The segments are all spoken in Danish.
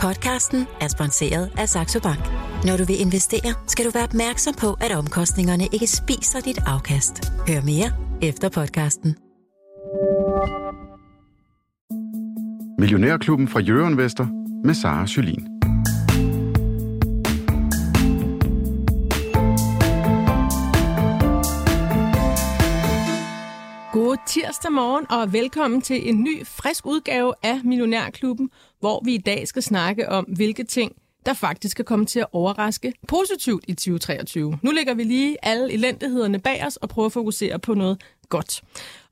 Podcasten er sponsoreret af Saxo Bank. Når du vil investere, skal du være opmærksom på, at omkostningerne ikke spiser dit afkast. Hør mere efter podcasten. Millionærklubben fra Jørgen Vester med Sara Jolin. Tirsdag morgen og velkommen til en ny, frisk udgave af Millionærklubben, hvor vi i dag skal snakke om, hvilke ting, der faktisk skal komme til at overraske positivt i 2023. Nu lægger vi lige alle elendighederne bag os og prøver at fokusere på noget godt.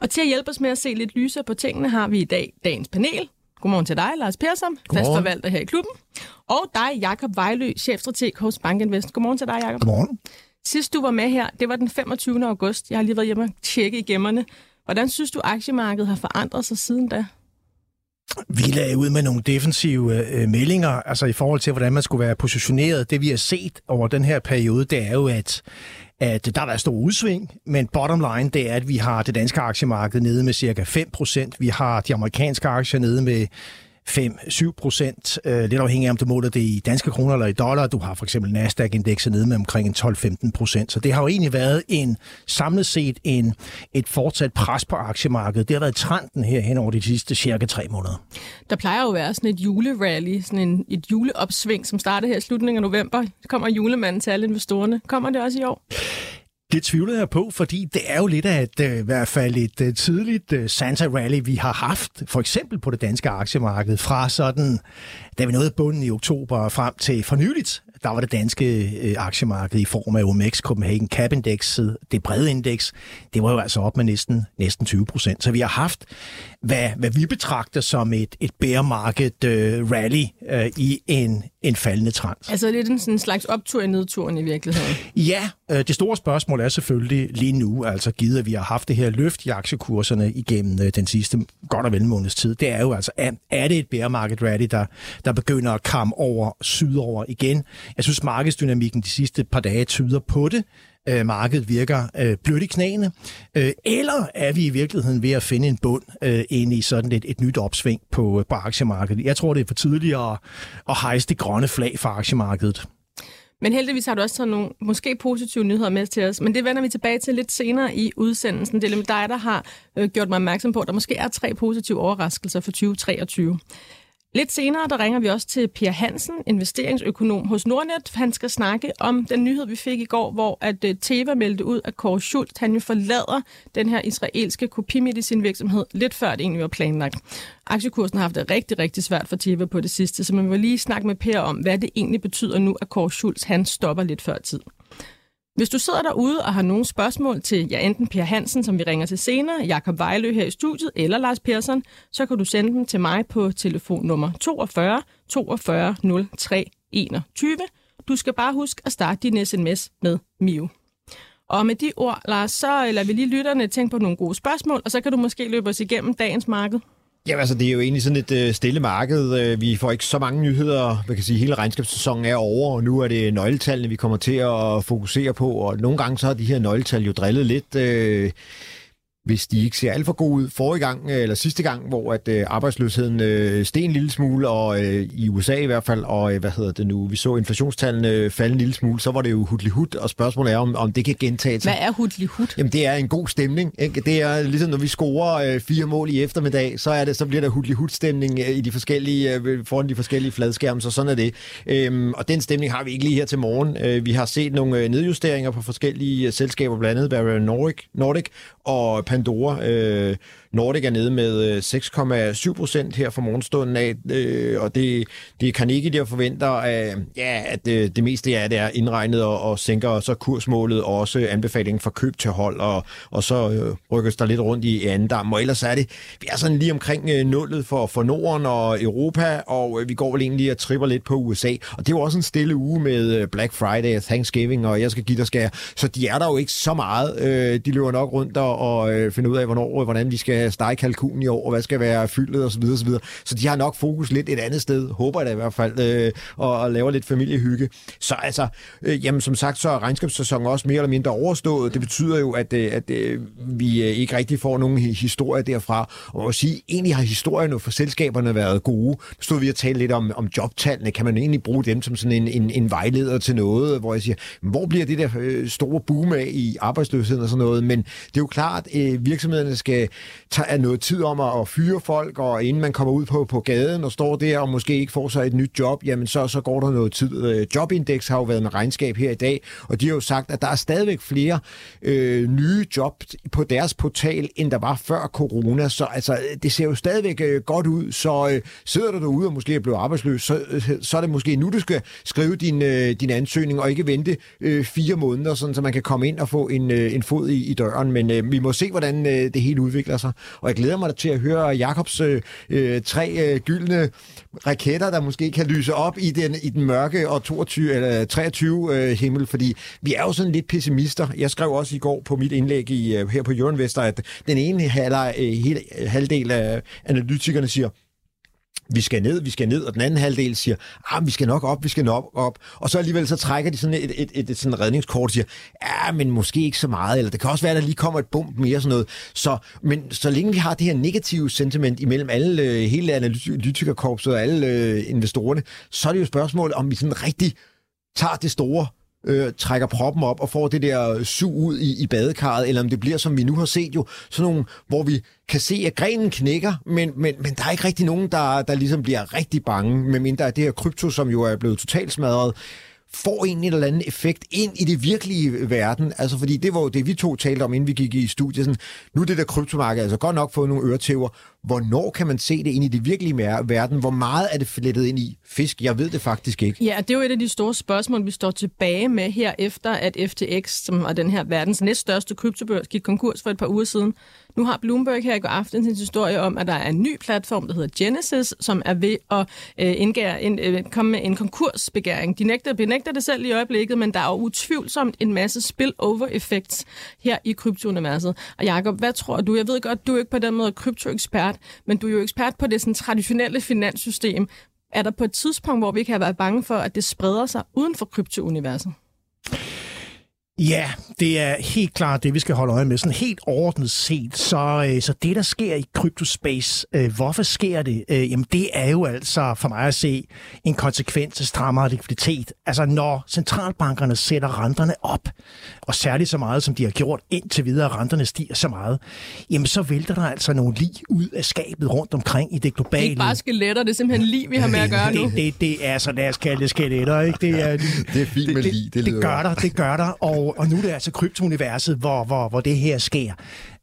Og til at hjælpe os med at se lidt lysere på tingene, har vi i dag dagens panel. Godmorgen til dig, Lars Persson, fastforvalter her i klubben. Og dig, Jakob Vejlø, chefstrateg hos Bankinvest. Godmorgen til dig, Jakob. Godmorgen. Sidst du var med her, det var den 25. august. Jeg har lige været hjemme og tjekke i gemmerne. Hvordan synes du, aktiemarkedet har forandret sig siden da? Vi lagde ud med nogle defensive øh, meldinger, altså i forhold til, hvordan man skulle være positioneret. Det vi har set over den her periode, det er jo, at, at der har været stor udsving, men bottom line, det er, at vi har det danske aktiemarked nede med cirka 5%. Vi har de amerikanske aktier nede med 5-7 procent, øh, lidt afhængig af, om du måler det i danske kroner eller i dollar. Du har for eksempel Nasdaq-indekset nede med omkring 12-15 procent. Så det har jo egentlig været en samlet set en, et fortsat pres på aktiemarkedet. Det har været trenden her hen over de sidste cirka tre måneder. Der plejer jo at være sådan et julerally, sådan en, et juleopsving, som starter her i slutningen af november. Så kommer julemanden til alle investorerne. Kommer det også i år? Det tvivler jeg på, fordi det er jo lidt af et, øh, i hvert fald et øh, tidligt øh, Santa Rally, vi har haft, for eksempel på det danske aktiemarked, fra sådan, da vi nåede bunden i oktober frem til for nyligt, der var det danske aktiemarked i form af OMX Copenhagen Cap Index, det brede indeks, det var jo altså op med næsten, næsten 20 procent. Så vi har haft, hvad, hvad vi betragter som et, et bear market rally øh, i en, en faldende trend. Altså lidt en sådan slags optur i nedturen i virkeligheden? Ja, øh, det store spørgsmål er selvfølgelig lige nu, altså givet at vi har haft det her løft i aktiekurserne igennem øh, den sidste godt og vel måneds tid, det er jo altså, er, er det et bear market rally, der, der begynder at komme over sydover igen? Jeg synes, markedsdynamikken de sidste par dage tyder på det. Øh, markedet virker øh, blødt i knæene. Øh, eller er vi i virkeligheden ved at finde en bund øh, ind i sådan et, et nyt opsving på, øh, på aktiemarkedet? Jeg tror, det er for tidligt at, at hejse det grønne flag for aktiemarkedet. Men heldigvis har du også taget nogle måske positive nyheder med til os, men det vender vi tilbage til lidt senere i udsendelsen. Det er dig, der har øh, gjort mig opmærksom på, at der måske er tre positive overraskelser for 2023. Lidt senere, der ringer vi også til Per Hansen, investeringsøkonom hos Nordnet. Han skal snakke om den nyhed, vi fik i går, hvor at øh, Teva meldte ud, at Kåre Schultz, han jo forlader den her israelske kopimedicinvirksomhed lidt før det egentlig var planlagt. Aktiekursen har haft det rigtig, rigtig svært for Teva på det sidste, så man vil lige snakke med Per om, hvad det egentlig betyder nu, at Kåre Schultz, han stopper lidt før tid. Hvis du sidder derude og har nogle spørgsmål til ja, enten Per Hansen, som vi ringer til senere, Jakob Vejlø her i studiet, eller Lars Persson, så kan du sende dem til mig på telefonnummer 42 42 03 21. Du skal bare huske at starte din sms med MIO. Og med de ord, Lars, så lader vi lige lytterne tænke på nogle gode spørgsmål, og så kan du måske løbe os igennem dagens marked. Jamen altså det er jo egentlig sådan et øh, stille marked. Øh, vi får ikke så mange nyheder. Man kan sige, hele regnskabssæsonen er over, og nu er det nøgletallene, vi kommer til at fokusere på. Og nogle gange så har de her nøgletal jo drillet lidt. Øh, hvis de ikke ser alt for gode ud forrige gang, øh, eller sidste gang, hvor at øh, arbejdsløsheden øh, steg en lille smule, og øh, i USA i hvert fald, og øh, hvad hedder det nu, vi så inflationstallene øh, falde en lille smule, så var det jo hudlig hud, og spørgsmålet er, om, om det kan gentage sig. Hvad er hudlig hud? Jamen, det er en god stemning. Ikke? Det er ligesom, når vi scorer øh, fire mål i eftermiddag, så, er det, så bliver der hudlig hud stemning øh, i de forskellige, øh, foran de forskellige fladskærme, så sådan er det. Øhm, og den stemning har vi ikke lige her til morgen. Øh, vi har set nogle øh, nedjusteringer på forskellige øh, selskaber, blandt andet Barrier Nordic, Nordic og Pandora. Øh, Nordic er nede med øh, 6,7 procent her fra morgenstunden af, øh, og det, det er Carnegie, der forventer, at, ja, at det, det meste af det er indregnet og, og sænker så kursmålet og også anbefalingen for køb til hold, og, og så øh, rykkes der lidt rundt i anden dam, og ellers er det, vi er sådan lige omkring øh, nullet for, for Norden og Europa, og øh, vi går vel egentlig og tripper lidt på USA, og det er jo også en stille uge med øh, Black Friday og Thanksgiving, og jeg skal give dig skære, så de er der jo ikke så meget. Øh, de løber nok rundt og, og øh, finder ud af, hvornår, hvordan de skal man stege kalkun i år, og hvad skal være fyldet osv. osv. Så de har nok fokus lidt et andet sted, håber jeg da i hvert fald, øh, og, og laver lidt familiehygge. Så altså, øh, jamen som sagt, så er regnskabssæsonen også mere eller mindre overstået. Det betyder jo, at, øh, at øh, vi øh, ikke rigtig får nogen historie derfra. Og man sige, egentlig har historien for selskaberne været gode. Nu stod vi og talte lidt om, om jobtallene. Kan man egentlig bruge dem som sådan en, en, en vejleder til noget, hvor jeg siger, hvor bliver det der øh, store boom af i arbejdsløsheden og sådan noget? Men det er jo klart, at øh, virksomhederne skal er noget tid om at, at fyre folk, og inden man kommer ud på, på gaden og står der og måske ikke får sig et nyt job, jamen så, så går der noget tid. Øh, Jobindex har jo været med regnskab her i dag, og de har jo sagt, at der er stadigvæk flere øh, nye job på deres portal, end der var før corona. Så altså, det ser jo stadigvæk øh, godt ud. Så øh, sidder du derude og måske er blevet arbejdsløs, så, øh, så er det måske nu, du skal skrive din, øh, din ansøgning, og ikke vente øh, fire måneder, sådan, så man kan komme ind og få en, øh, en fod i, i døren. Men øh, vi må se, hvordan øh, det hele udvikler sig. Og jeg glæder mig til at høre Jakobs øh, øh, tre øh, gyldne raketter, der måske kan lyse op i den, i den mørke og 22, eller øh, 23 øh, himmel, fordi vi er jo sådan lidt pessimister. Jeg skrev også i går på mit indlæg i, øh, her på Jørgen at den ene halvdel, øh, hele, halvdel af analytikerne siger, vi skal ned, vi skal ned, og den anden halvdel siger, ah, vi skal nok op, vi skal nok op. Og så alligevel så trækker de sådan et, et, et, et sådan redningskort og siger, ja, men måske ikke så meget, eller det kan også være, at der lige kommer et bump mere sådan noget. Så, men så længe vi har det her negative sentiment imellem alle, øh, hele analytikerkorpset og alle øh, investorerne, så er det jo spørgsmålet, om vi sådan rigtig tager det store øh, trækker proppen op og får det der sug ud i, i badekarret, eller om det bliver, som vi nu har set jo, sådan nogle, hvor vi kan se, at grenen knækker, men, men, men der er ikke rigtig nogen, der, der ligesom bliver rigtig bange, medmindre at det her krypto, som jo er blevet totalt smadret, får en eller anden effekt ind i det virkelige verden. Altså, fordi det var jo det, vi to talte om, inden vi gik i studiet. Sådan, nu er det der kryptomarked altså godt nok fået nogle øretæver. Hvornår kan man se det ind i det virkelige verden? Hvor meget er det flettet ind i fisk? Jeg ved det faktisk ikke. Ja, det er jo et af de store spørgsmål, vi står tilbage med her efter, at FTX, som er den her verdens næststørste kryptobørs, gik konkurs for et par uger siden, nu har Bloomberg her i går aften sin historie om, at der er en ny platform, der hedder Genesis, som er ved at øh, indgære, en, øh, komme med en konkursbegæring. De nægter, benægter det selv i øjeblikket, men der er jo utvivlsomt en masse spillover effects her i kryptouniverset. Og Jacob, hvad tror du? Jeg ved godt, du er ikke på den måde kryptoekspert, men du er jo ekspert på det sådan, traditionelle finanssystem. Er der på et tidspunkt, hvor vi kan være bange for, at det spreder sig uden for kryptouniverset? Ja, det er helt klart det, vi skal holde øje med. Sådan helt ordnet set, så, øh, så det, der sker i kryptospace, øh, hvorfor sker det? Øh, jamen, det er jo altså for mig at se en konsekvens af strammere likviditet. Altså, når centralbankerne sætter renterne op, og særligt så meget, som de har gjort indtil videre, renterne stiger så meget, jamen, så vælter der altså nogle lig ud af skabet rundt omkring i det globale. Det er ikke bare skeletter, det er simpelthen lige, vi har med at gøre nu. Det, det, det er så, lad os kalde det skeletter, ikke? Det er, det er fint med det, lige. Det, det, det gør der, det gør der, og og, og nu er det altså kryptouniverset, hvor, hvor, hvor det her sker.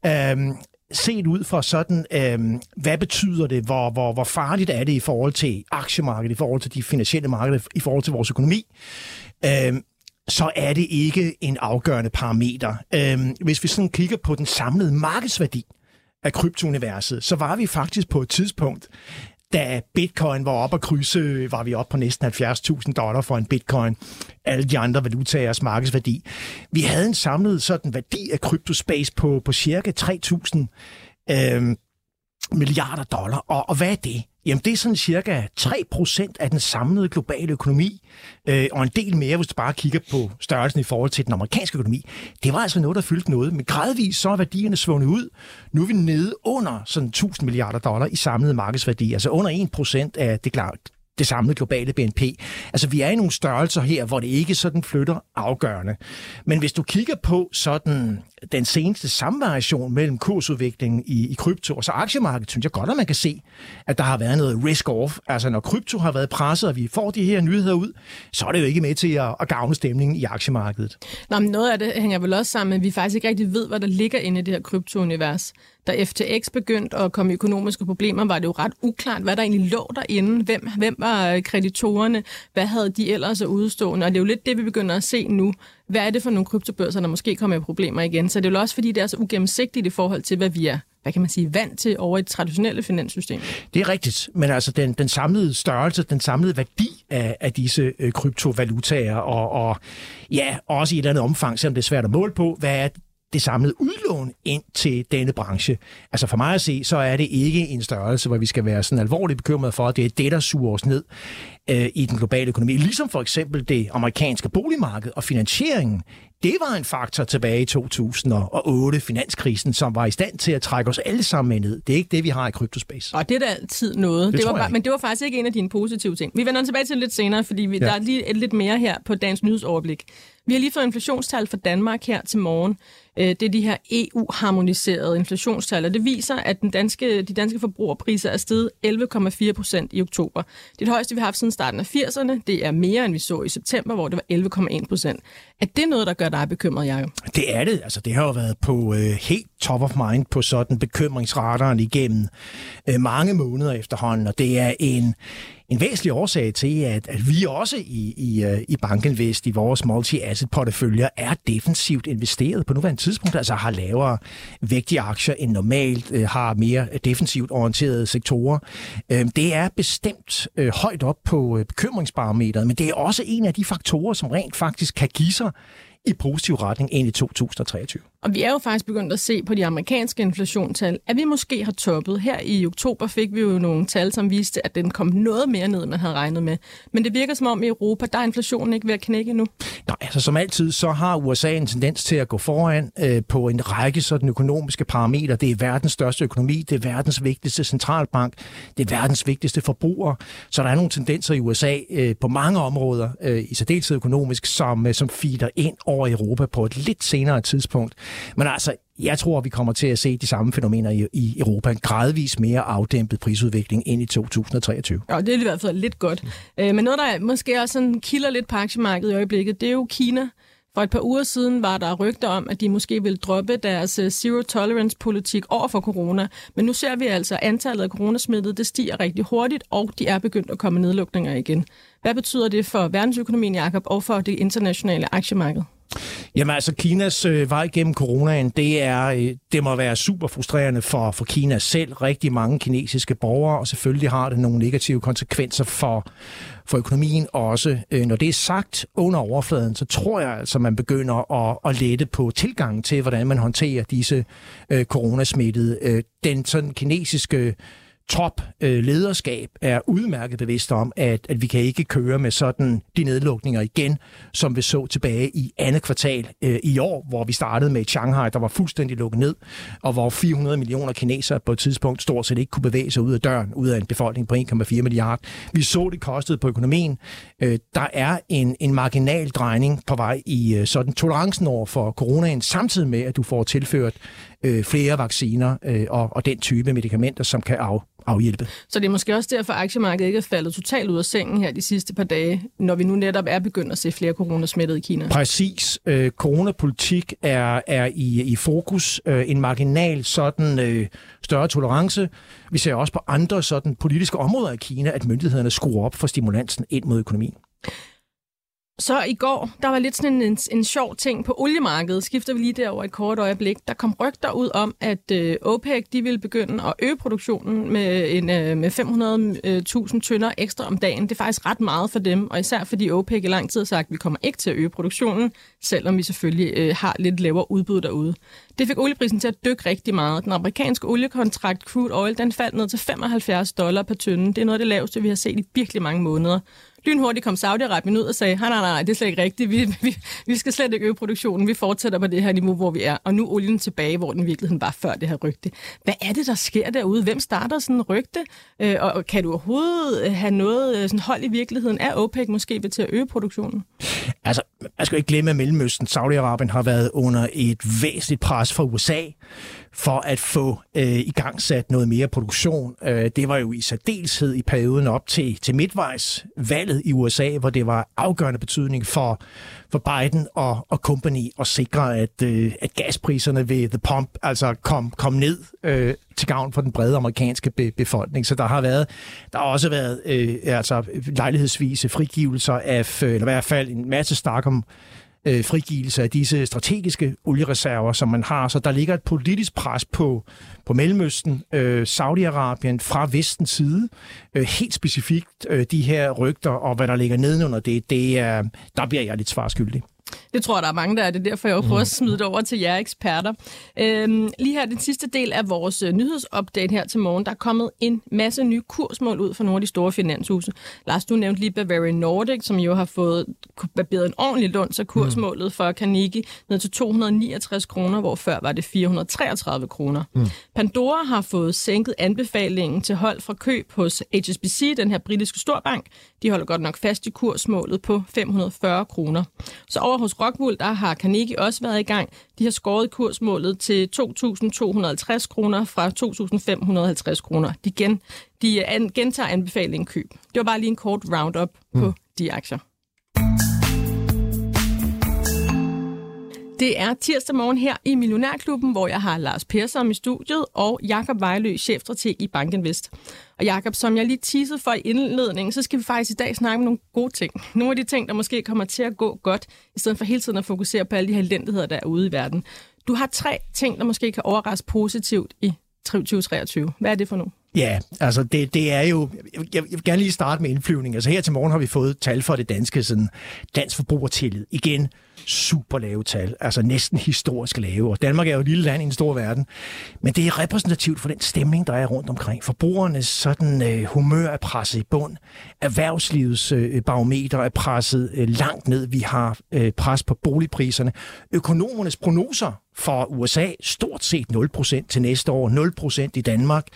Øhm, set ud fra sådan, øhm, hvad betyder det, hvor, hvor, hvor farligt er det i forhold til aktiemarkedet, i forhold til de finansielle markeder, i forhold til vores økonomi, øhm, så er det ikke en afgørende parameter. Øhm, hvis vi sådan kigger på den samlede markedsværdi af kryptouniverset, så var vi faktisk på et tidspunkt, da bitcoin var op at krydse, var vi op på næsten 70.000 dollar for en bitcoin. Alle de andre valutaers markedsværdi. Vi havde en samlet sådan værdi af kryptospace på, på cirka 3.000 øh, milliarder dollar. Og, og hvad er det? Jamen det er sådan cirka 3% af den samlede globale økonomi, øh, og en del mere, hvis du bare kigger på størrelsen i forhold til den amerikanske økonomi. Det var altså noget, der fyldte noget, men gradvist så er værdierne svundet ud. Nu er vi nede under sådan 1000 milliarder dollar i samlede markedsværdi, altså under 1% af det, klart, det samlede globale BNP. Altså, vi er i nogle størrelser her, hvor det ikke sådan flytter afgørende. Men hvis du kigger på sådan den seneste samvariation mellem kursudviklingen i, i krypto og så aktiemarkedet, synes jeg godt, at man kan se, at der har været noget risk-off. Altså, når krypto har været presset, og vi får de her nyheder ud, så er det jo ikke med til at, at gavne stemningen i aktiemarkedet. Nå, men noget af det hænger vel også sammen med, at vi faktisk ikke rigtig ved, hvad der ligger inde i det her kryptounivers da FTX begyndte at komme i økonomiske problemer, var det jo ret uklart, hvad der egentlig lå derinde. Hvem, hvem var øh, kreditorerne? Hvad havde de ellers at udstående? Og det er jo lidt det, vi begynder at se nu. Hvad er det for nogle kryptobørser, der måske kommer i problemer igen? Så det er jo også, fordi det er så ugennemsigtigt i forhold til, hvad vi er hvad kan man sige, vant til over et traditionelle finanssystem. Det er rigtigt, men altså den, den samlede størrelse, den samlede værdi af, af disse øh, kryptovalutaer, og, og ja, også i et eller andet omfang, selvom det er svært at måle på, hvad er det samlede udlån ind til denne branche. Altså for mig at se, så er det ikke en størrelse, hvor vi skal være sådan alvorligt bekymret for, at det er det, der suger os ned øh, i den globale økonomi. Ligesom for eksempel det amerikanske boligmarked og finansieringen det var en faktor tilbage i 2008, finanskrisen, som var i stand til at trække os alle sammen ned. Det er ikke det, vi har i CryptoSpace. Og det er da altid noget. Det Det, var, bare, men det var faktisk ikke en af dine positive ting. Vi vender tilbage til det lidt senere, fordi vi, ja. der er lige lidt mere her på dagens nyhedsoverblik. Vi har lige fået inflationstal for Danmark her til morgen. Øh, det er de her EU-harmoniserede inflationstal, og det viser, at den danske, de danske forbrugerpriser er steget 11,4 procent i oktober. Det er det højeste, vi har haft siden starten af 80'erne. Det er mere, end vi så i september, hvor det var 11,1 procent. Er det noget, der gør dig bekymret, Jacob? Det er det. Altså, det har jo været på øh, helt top of mind på sådan bekymringsradaren igennem øh, mange måneder efterhånden, og det er en, en væsentlig årsag til, at, at vi også i, i, øh, i Bankinvest, i vores multi-asset-porteføljer, er defensivt investeret på nuværende tidspunkt, altså har lavere vægtige aktier end normalt, øh, har mere defensivt orienterede sektorer. Øh, det er bestemt øh, højt op på øh, bekymringsbarometeret, men det er også en af de faktorer, som rent faktisk kan give sig i positiv retning ind i 2023. Og vi er jo faktisk begyndt at se på de amerikanske inflationstal, at vi måske har toppet. Her i oktober fik vi jo nogle tal, som viste, at den kom noget mere ned, end man havde regnet med. Men det virker som om i Europa, der er inflationen ikke ved at knække endnu. Nej, altså som altid, så har USA en tendens til at gå foran øh, på en række sådan økonomiske parametre. Det er verdens største økonomi, det er verdens vigtigste centralbank, det er verdens vigtigste forbruger. Så der er nogle tendenser i USA øh, på mange områder, øh, i særdeleshed økonomisk, som, øh, som feeder ind over Europa på et lidt senere tidspunkt. Men altså, jeg tror, vi kommer til at se de samme fænomener i, i Europa. En gradvis mere afdæmpet prisudvikling ind i 2023. Ja, det er i hvert fald lidt godt. Øh, Men noget, der måske også sådan kilder lidt på aktiemarkedet i øjeblikket, det er jo Kina. For et par uger siden var der rygter om, at de måske ville droppe deres øh, zero tolerance politik over for corona. Men nu ser vi altså, at antallet af coronasmittede det stiger rigtig hurtigt, og de er begyndt at komme nedlukninger igen. Hvad betyder det for verdensøkonomien, Jakob, og for det internationale aktiemarked? Jamen altså, Kinas øh, vej gennem coronaen, det, er, øh, det må være super frustrerende for, for Kina selv. Rigtig mange kinesiske borgere, og selvfølgelig har det nogle negative konsekvenser for, for økonomien også. Øh, når det er sagt under overfladen, så tror jeg altså, man begynder at, at lette på tilgangen til, hvordan man håndterer disse øh, coronasmittede. Øh, den sådan kinesiske top øh, lederskab er udmærket bevidst om, at, at vi kan ikke køre med sådan de nedlukninger igen, som vi så tilbage i andet kvartal øh, i år, hvor vi startede med Shanghai, der var fuldstændig lukket ned, og hvor 400 millioner kinesere på et tidspunkt stort set ikke kunne bevæge sig ud af døren, ud af en befolkning på 1,4 milliarder. Vi så det kostede på økonomien. Øh, der er en, en marginal drejning på vej i øh, sådan tolerancen over for coronaen, samtidig med, at du får tilført øh, flere vacciner øh, og, og den type medicamenter, som kan af, afhjælpe. Så det er måske også derfor, at aktiemarkedet ikke er faldet totalt ud af sengen her de sidste par dage, når vi nu netop er begyndt at se flere coronasmittede i Kina. Præcis. Øh, coronapolitik er, er i, i fokus. Øh, en marginal sådan øh, større tolerance. Vi ser også på andre sådan politiske områder i Kina, at myndighederne skruer op for stimulansen ind mod økonomien. Så i går, der var lidt sådan en, en, en sjov ting på oliemarkedet. Skifter vi lige derover et kort øjeblik. Der kom rygter ud om, at øh, OPEC de ville begynde at øge produktionen med, en, øh, med 500.000 øh, tønder ekstra om dagen. Det er faktisk ret meget for dem, og især fordi OPEC i lang tid har sagt, at vi kommer ikke til at øge produktionen, selvom vi selvfølgelig øh, har lidt lavere udbud derude. Det fik olieprisen til at dykke rigtig meget. Den amerikanske oliekontrakt crude oil, den faldt ned til 75 dollar per tønde. Det er noget af det laveste, vi har set i virkelig mange måneder. Lynhurtigt kom Saudi-Arabien ud og sagde, nej, nej, nej, det er slet ikke rigtigt. Vi, vi, vi skal slet ikke øge produktionen. Vi fortsætter på det her niveau, hvor vi er. Og nu er olien tilbage, hvor den i virkeligheden var før det her rygte. Hvad er det, der sker derude? Hvem starter sådan en rygte? Øh, og kan du overhovedet øh, have noget øh, sådan hold i virkeligheden? Er OPEC måske ved til at øge produktionen? Altså, man skal jo ikke glemme, at Mellemøsten, Saudi-Arabien har været under et væsentligt pres fra USA for at få øh, i gang sat noget mere produktion. Øh, det var jo i særdeleshed i perioden op til, til midtvejs valget i USA, hvor det var afgørende betydning for, for Biden og, og company at sikre, at, øh, at gaspriserne ved The Pump altså kom, kom ned øh, til gavn for den brede amerikanske be- befolkning. Så der har været, der har også været øh, altså lejlighedsvise frigivelser af, eller i hvert fald en masse snak om øh, frigivelse af disse strategiske oliereserver, som man har. Så der ligger et politisk pres på, på Mellemøsten, øh, Saudi-Arabien fra vestens side. Øh, helt specifikt øh, de her rygter og hvad der ligger nedenunder det, det er, der bliver jeg lidt svarskyldig. Det tror jeg, der er mange, der er. Det er derfor, jeg prøver at smide det over til jer eksperter. Øhm, lige her, den sidste del af vores øh, nyhedsupdate her til morgen, der er kommet en masse nye kursmål ud fra nogle af de store finanshuse. Lars, du nævnte lige Bavarian Nordic, som jo har fået barberet en ordentlig lund, så kursmålet for Carnegie ned til 269 kroner, hvor før var det 433 kroner. Mm. Pandora har fået sænket anbefalingen til hold fra køb hos HSBC, den her britiske storbank. De holder godt nok fast i kursmålet på 540 kroner. Så over hos Rockwool, der har Carnegie også været i gang. De har skåret kursmålet til 2.250 kroner fra 2.550 kroner. De, gen, de gentager anbefalingen køb. Det var bare lige en kort roundup på mm. de aktier. Det er tirsdag morgen her i Millionærklubben, hvor jeg har Lars Persson i studiet og Jakob Vejlø, chefstrateg i Banken Vest. Og Jakob, som jeg lige teasede for i indledningen, så skal vi faktisk i dag snakke om nogle gode ting. Nogle af de ting, der måske kommer til at gå godt, i stedet for hele tiden at fokusere på alle de her elendigheder, der er ude i verden. Du har tre ting, der måske kan overraske positivt i 2023. Hvad er det for nogle? Ja, altså det, det er jo... Jeg, jeg vil gerne lige starte med indflyvning. Altså her til morgen har vi fået tal for det danske sådan, dansk forbrugertillid. Igen, super lave tal, altså næsten historisk lave. Og Danmark er jo et lille land i en stor verden. Men det er repræsentativt for den stemning, der er rundt omkring. Forbrugernes sådan, øh, humør er presset i bund. Erhvervslivets øh, barometer er presset øh, langt ned. Vi har øh, pres på boligpriserne. Økonomernes prognoser for USA stort set 0% til næste år, 0% i Danmark.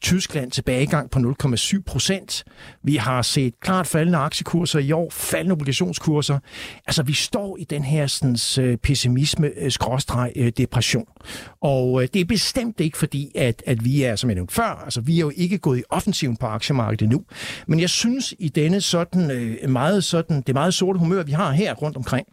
Tyskland tilbagegang på 0,7 procent. Vi har set klart faldende aktiekurser i år, faldende obligationskurser. Altså, vi står i den her sådan, øh, pessimisme, øh, skråstreg, øh, depression. Og det er bestemt ikke fordi, at, at vi er, som jeg nævnte før, altså vi er jo ikke gået i offensiven på aktiemarkedet nu. Men jeg synes, i denne sådan, meget sådan, det meget sorte humør, vi har her rundt omkring,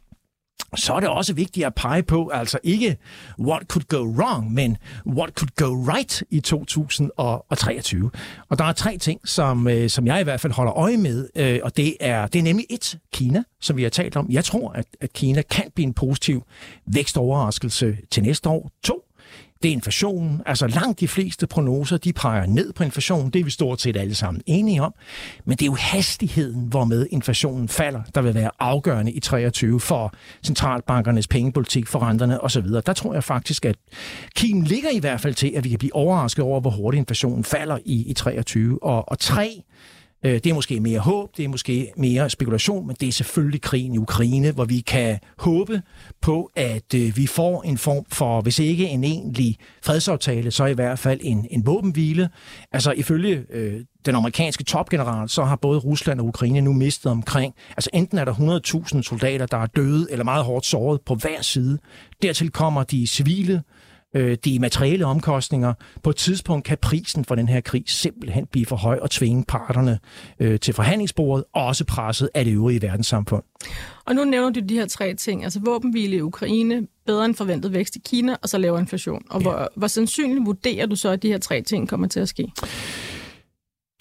så er det også vigtigt at pege på, altså ikke what could go wrong, men what could go right i 2023. Og der er tre ting, som, øh, som jeg i hvert fald holder øje med, øh, og det er, det er nemlig et, Kina, som vi har talt om. Jeg tror, at, at Kina kan blive en positiv vækstoverraskelse til næste år. To, det er inflationen. Altså langt de fleste prognoser, de peger ned på inflationen. Det er vi stort set alle sammen enige om. Men det er jo hastigheden, hvormed inflationen falder, der vil være afgørende i 23 for centralbankernes pengepolitik, for renterne osv. Der tror jeg faktisk, at kimen ligger i hvert fald til, at vi kan blive overrasket over, hvor hurtigt inflationen falder i, i 23. Og, og tre, Øh, det er måske mere håb, det er måske mere spekulation, men det er selvfølgelig krigen i Ukraine, hvor vi kan håbe på, at øh, vi får en form for, hvis ikke en egentlig fredsaftale, så i hvert fald en, en våbenhvile. Altså ifølge øh, den amerikanske topgeneral, så har både Rusland og Ukraine nu mistet omkring, altså enten er der 100.000 soldater, der er døde eller meget hårdt såret på hver side. Dertil kommer de civile, øh, de materielle omkostninger. På et tidspunkt kan prisen for den her krig simpelthen blive for høj og tvinge parterne øh, til forhandlingsbordet, også presset af det øvrige verdenssamfund. Og nu nævner du de her tre ting, altså våbenhvile i Ukraine, bedre end forventet vækst i Kina, og så lavere inflation. Og ja. hvor, hvor sandsynligt vurderer du så, at de her tre ting kommer til at ske?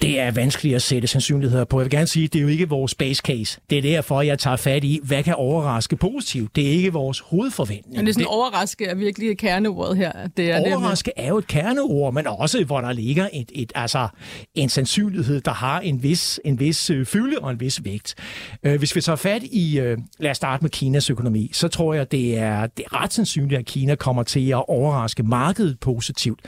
Det er vanskeligt at sætte sandsynligheder på. Jeg vil gerne sige, at det er jo ikke vores base case. Det er derfor, jeg tager fat i, hvad kan overraske positivt. Det er ikke vores hovedforventning. Men det er sådan, det, overraske er virkelig kerneordet her. Det er overraske det, er jo et kerneord, men også hvor der ligger et, et, altså, en sandsynlighed, der har en vis, en vis øh, fylde og en vis vægt. Øh, hvis vi tager fat i, øh, lad os starte med Kinas økonomi, så tror jeg, det er, det er ret sandsynligt, at Kina kommer til at overraske markedet positivt.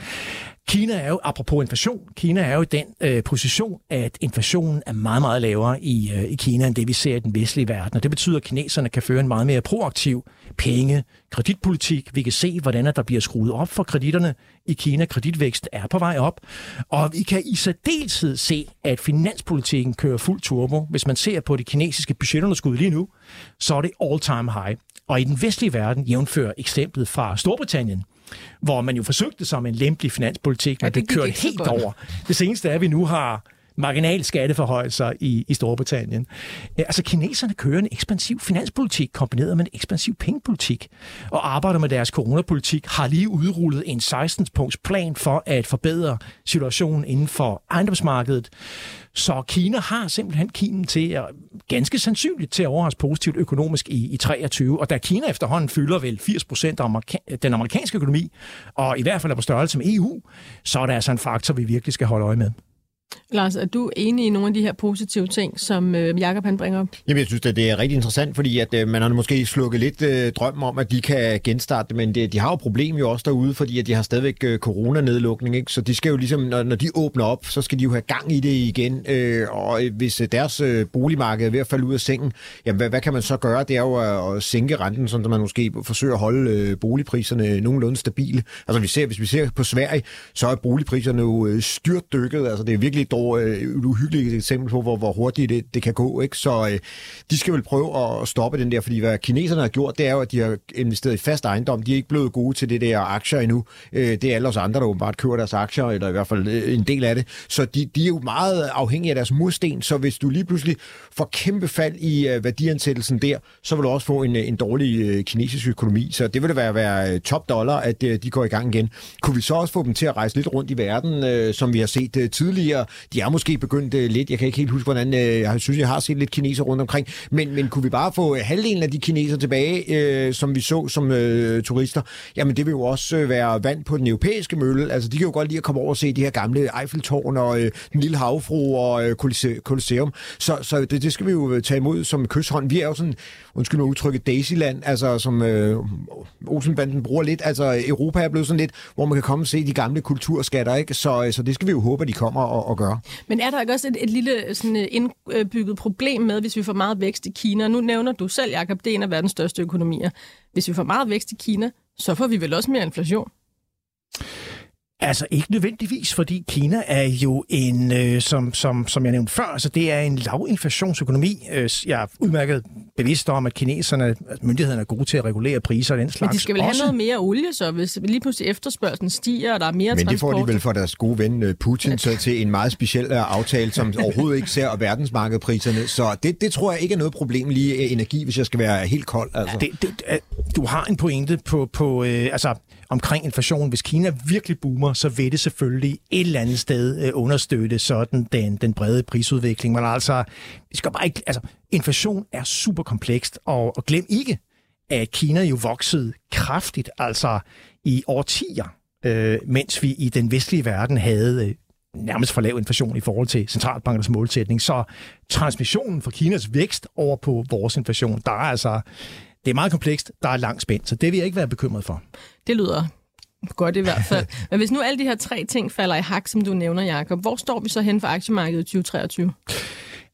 Kina er jo, apropos inflation, Kina er jo i den øh, position, at inflationen er meget, meget lavere i, øh, i Kina, end det vi ser i den vestlige verden. Og det betyder, at kineserne kan føre en meget mere proaktiv penge, kreditpolitik. Vi kan se, hvordan der bliver skruet op for kreditterne i Kina. Kreditvækst er på vej op. Og vi kan i særdeleshed se, at finanspolitikken kører fuld turbo. Hvis man ser på det kinesiske budgetunderskud lige nu, så er det all-time high. Og i den vestlige verden, jævnfører eksemplet fra Storbritannien, hvor man jo forsøgte som en lempelig finanspolitik, men ja, det, det kørte helt godt. over. Det seneste er, at vi nu har marginalskatteforhøjelser i, i Storbritannien. Øh, altså, kineserne kører en ekspansiv finanspolitik kombineret med en ekspansiv pengepolitik, og arbejder med deres coronapolitik, har lige udrullet en 16-punkts plan for at forbedre situationen inden for ejendomsmarkedet. Så Kina har simpelthen kimen til at, ganske sandsynligt til at overraske positivt økonomisk i, i 23. Og da Kina efterhånden fylder vel 80 procent af amerika- den amerikanske økonomi, og i hvert fald er på størrelse med EU, så er det altså en faktor, vi virkelig skal holde øje med. Lars, er du enig i nogle af de her positive ting, som øh, han bringer op? Jamen, jeg synes, at det er rigtig interessant, fordi at, øh, man har måske slukket lidt øh, drøm om, at de kan genstarte, men det, de har jo problem jo også derude, fordi at de har stadigvæk øh, coronanedlukning, ikke? så de skal jo ligesom, når, når de åbner op, så skal de jo have gang i det igen, øh, og øh, hvis øh, deres øh, boligmarked er ved at falde ud af sengen, jamen hvad, hvad kan man så gøre? Det er jo at, at sænke renten, så man måske forsøger at holde øh, boligpriserne nogenlunde stabile. Altså vi ser, hvis vi ser på Sverige, så er boligpriserne jo øh, styrtdykket, altså det er virkelig et, dår, øh, et uhyggeligt eksempel på, hvor, hvor hurtigt det, det kan gå, ikke? Så øh, de skal vel prøve at stoppe den der, fordi hvad kineserne har gjort, det er jo, at de har investeret i fast ejendom. De er ikke blevet gode til det der aktier endnu. Øh, det er alle os andre, der åbenbart køber deres aktier, eller i hvert fald øh, en del af det. Så de, de er jo meget afhængige af deres mursten, så hvis du lige pludselig får kæmpe fald i øh, værdiansættelsen der, så vil du også få en, øh, en dårlig øh, kinesisk økonomi. Så det vil være, være øh, top dollar, at øh, de går i gang igen. Kunne vi så også få dem til at rejse lidt rundt i verden, øh, som vi har set øh, tidligere? De er måske begyndt øh, lidt, jeg kan ikke helt huske, hvordan, øh, jeg synes, jeg har set lidt kineser rundt omkring, men, men kunne vi bare få øh, halvdelen af de kineser tilbage, øh, som vi så som øh, turister, jamen det vil jo også øh, være vand på den europæiske mølle. Altså de kan jo godt lide at komme over og se de her gamle Eiffeltårn og øh, den lille havfru og øh, Colosseum. Så, så det, det skal vi jo øh, tage imod som kysshånd. Vi er jo sådan, undskyld mig udtrykket, Daisyland, altså som øh, Olsenbanden bruger lidt. Altså Europa er blevet sådan lidt, hvor man kan komme og se de gamle kulturskatter, ikke? Så, øh, så det skal vi jo håbe, at de kommer og, og gøre. Men er der ikke også et, et lille sådan, øh, indbygget problem med, hvis vi får meget vækst i Kina? Nu nævner du selv, Jacob, det er en af verdens største økonomier. Hvis vi får meget vækst i Kina, så får vi vel også mere inflation? Altså ikke nødvendigvis, fordi Kina er jo en, øh, som, som, som jeg nævnte før, altså det er en lavinflationsøkonomi. Øh, jeg er udmærket bevidst om, at kineserne, at myndighederne er gode til at regulere priser og den slags. Men de skal vel også. have noget mere olie så, hvis lige pludselig efterspørgselen stiger, og der er mere Men transport. det får de vel for deres gode ven øh, Putin så til en meget speciel øh, aftale, som overhovedet ikke ser verdensmarkedpriserne. Så det, det tror jeg ikke er noget problem lige energi, hvis jeg skal være helt kold. Altså. Det, det, du har en pointe på, på øh, altså omkring inflation. Hvis Kina virkelig boomer, så vil det selvfølgelig et eller andet sted øh, understøtte sådan den, den brede prisudvikling. Men altså, vi skal bare ikke, altså, inflation er super komplekst, og, og glem ikke, at Kina jo voksede kraftigt, altså i årtier, øh, mens vi i den vestlige verden havde øh, nærmest for lav inflation i forhold til centralbankernes målsætning. Så transmissionen fra Kinas vækst over på vores inflation, der er altså det er meget komplekst, der er langt spændt, så det vil jeg ikke være bekymret for. Det lyder godt i hvert fald. Men hvis nu alle de her tre ting falder i hak, som du nævner, Jacob, hvor står vi så hen for aktiemarkedet i 2023?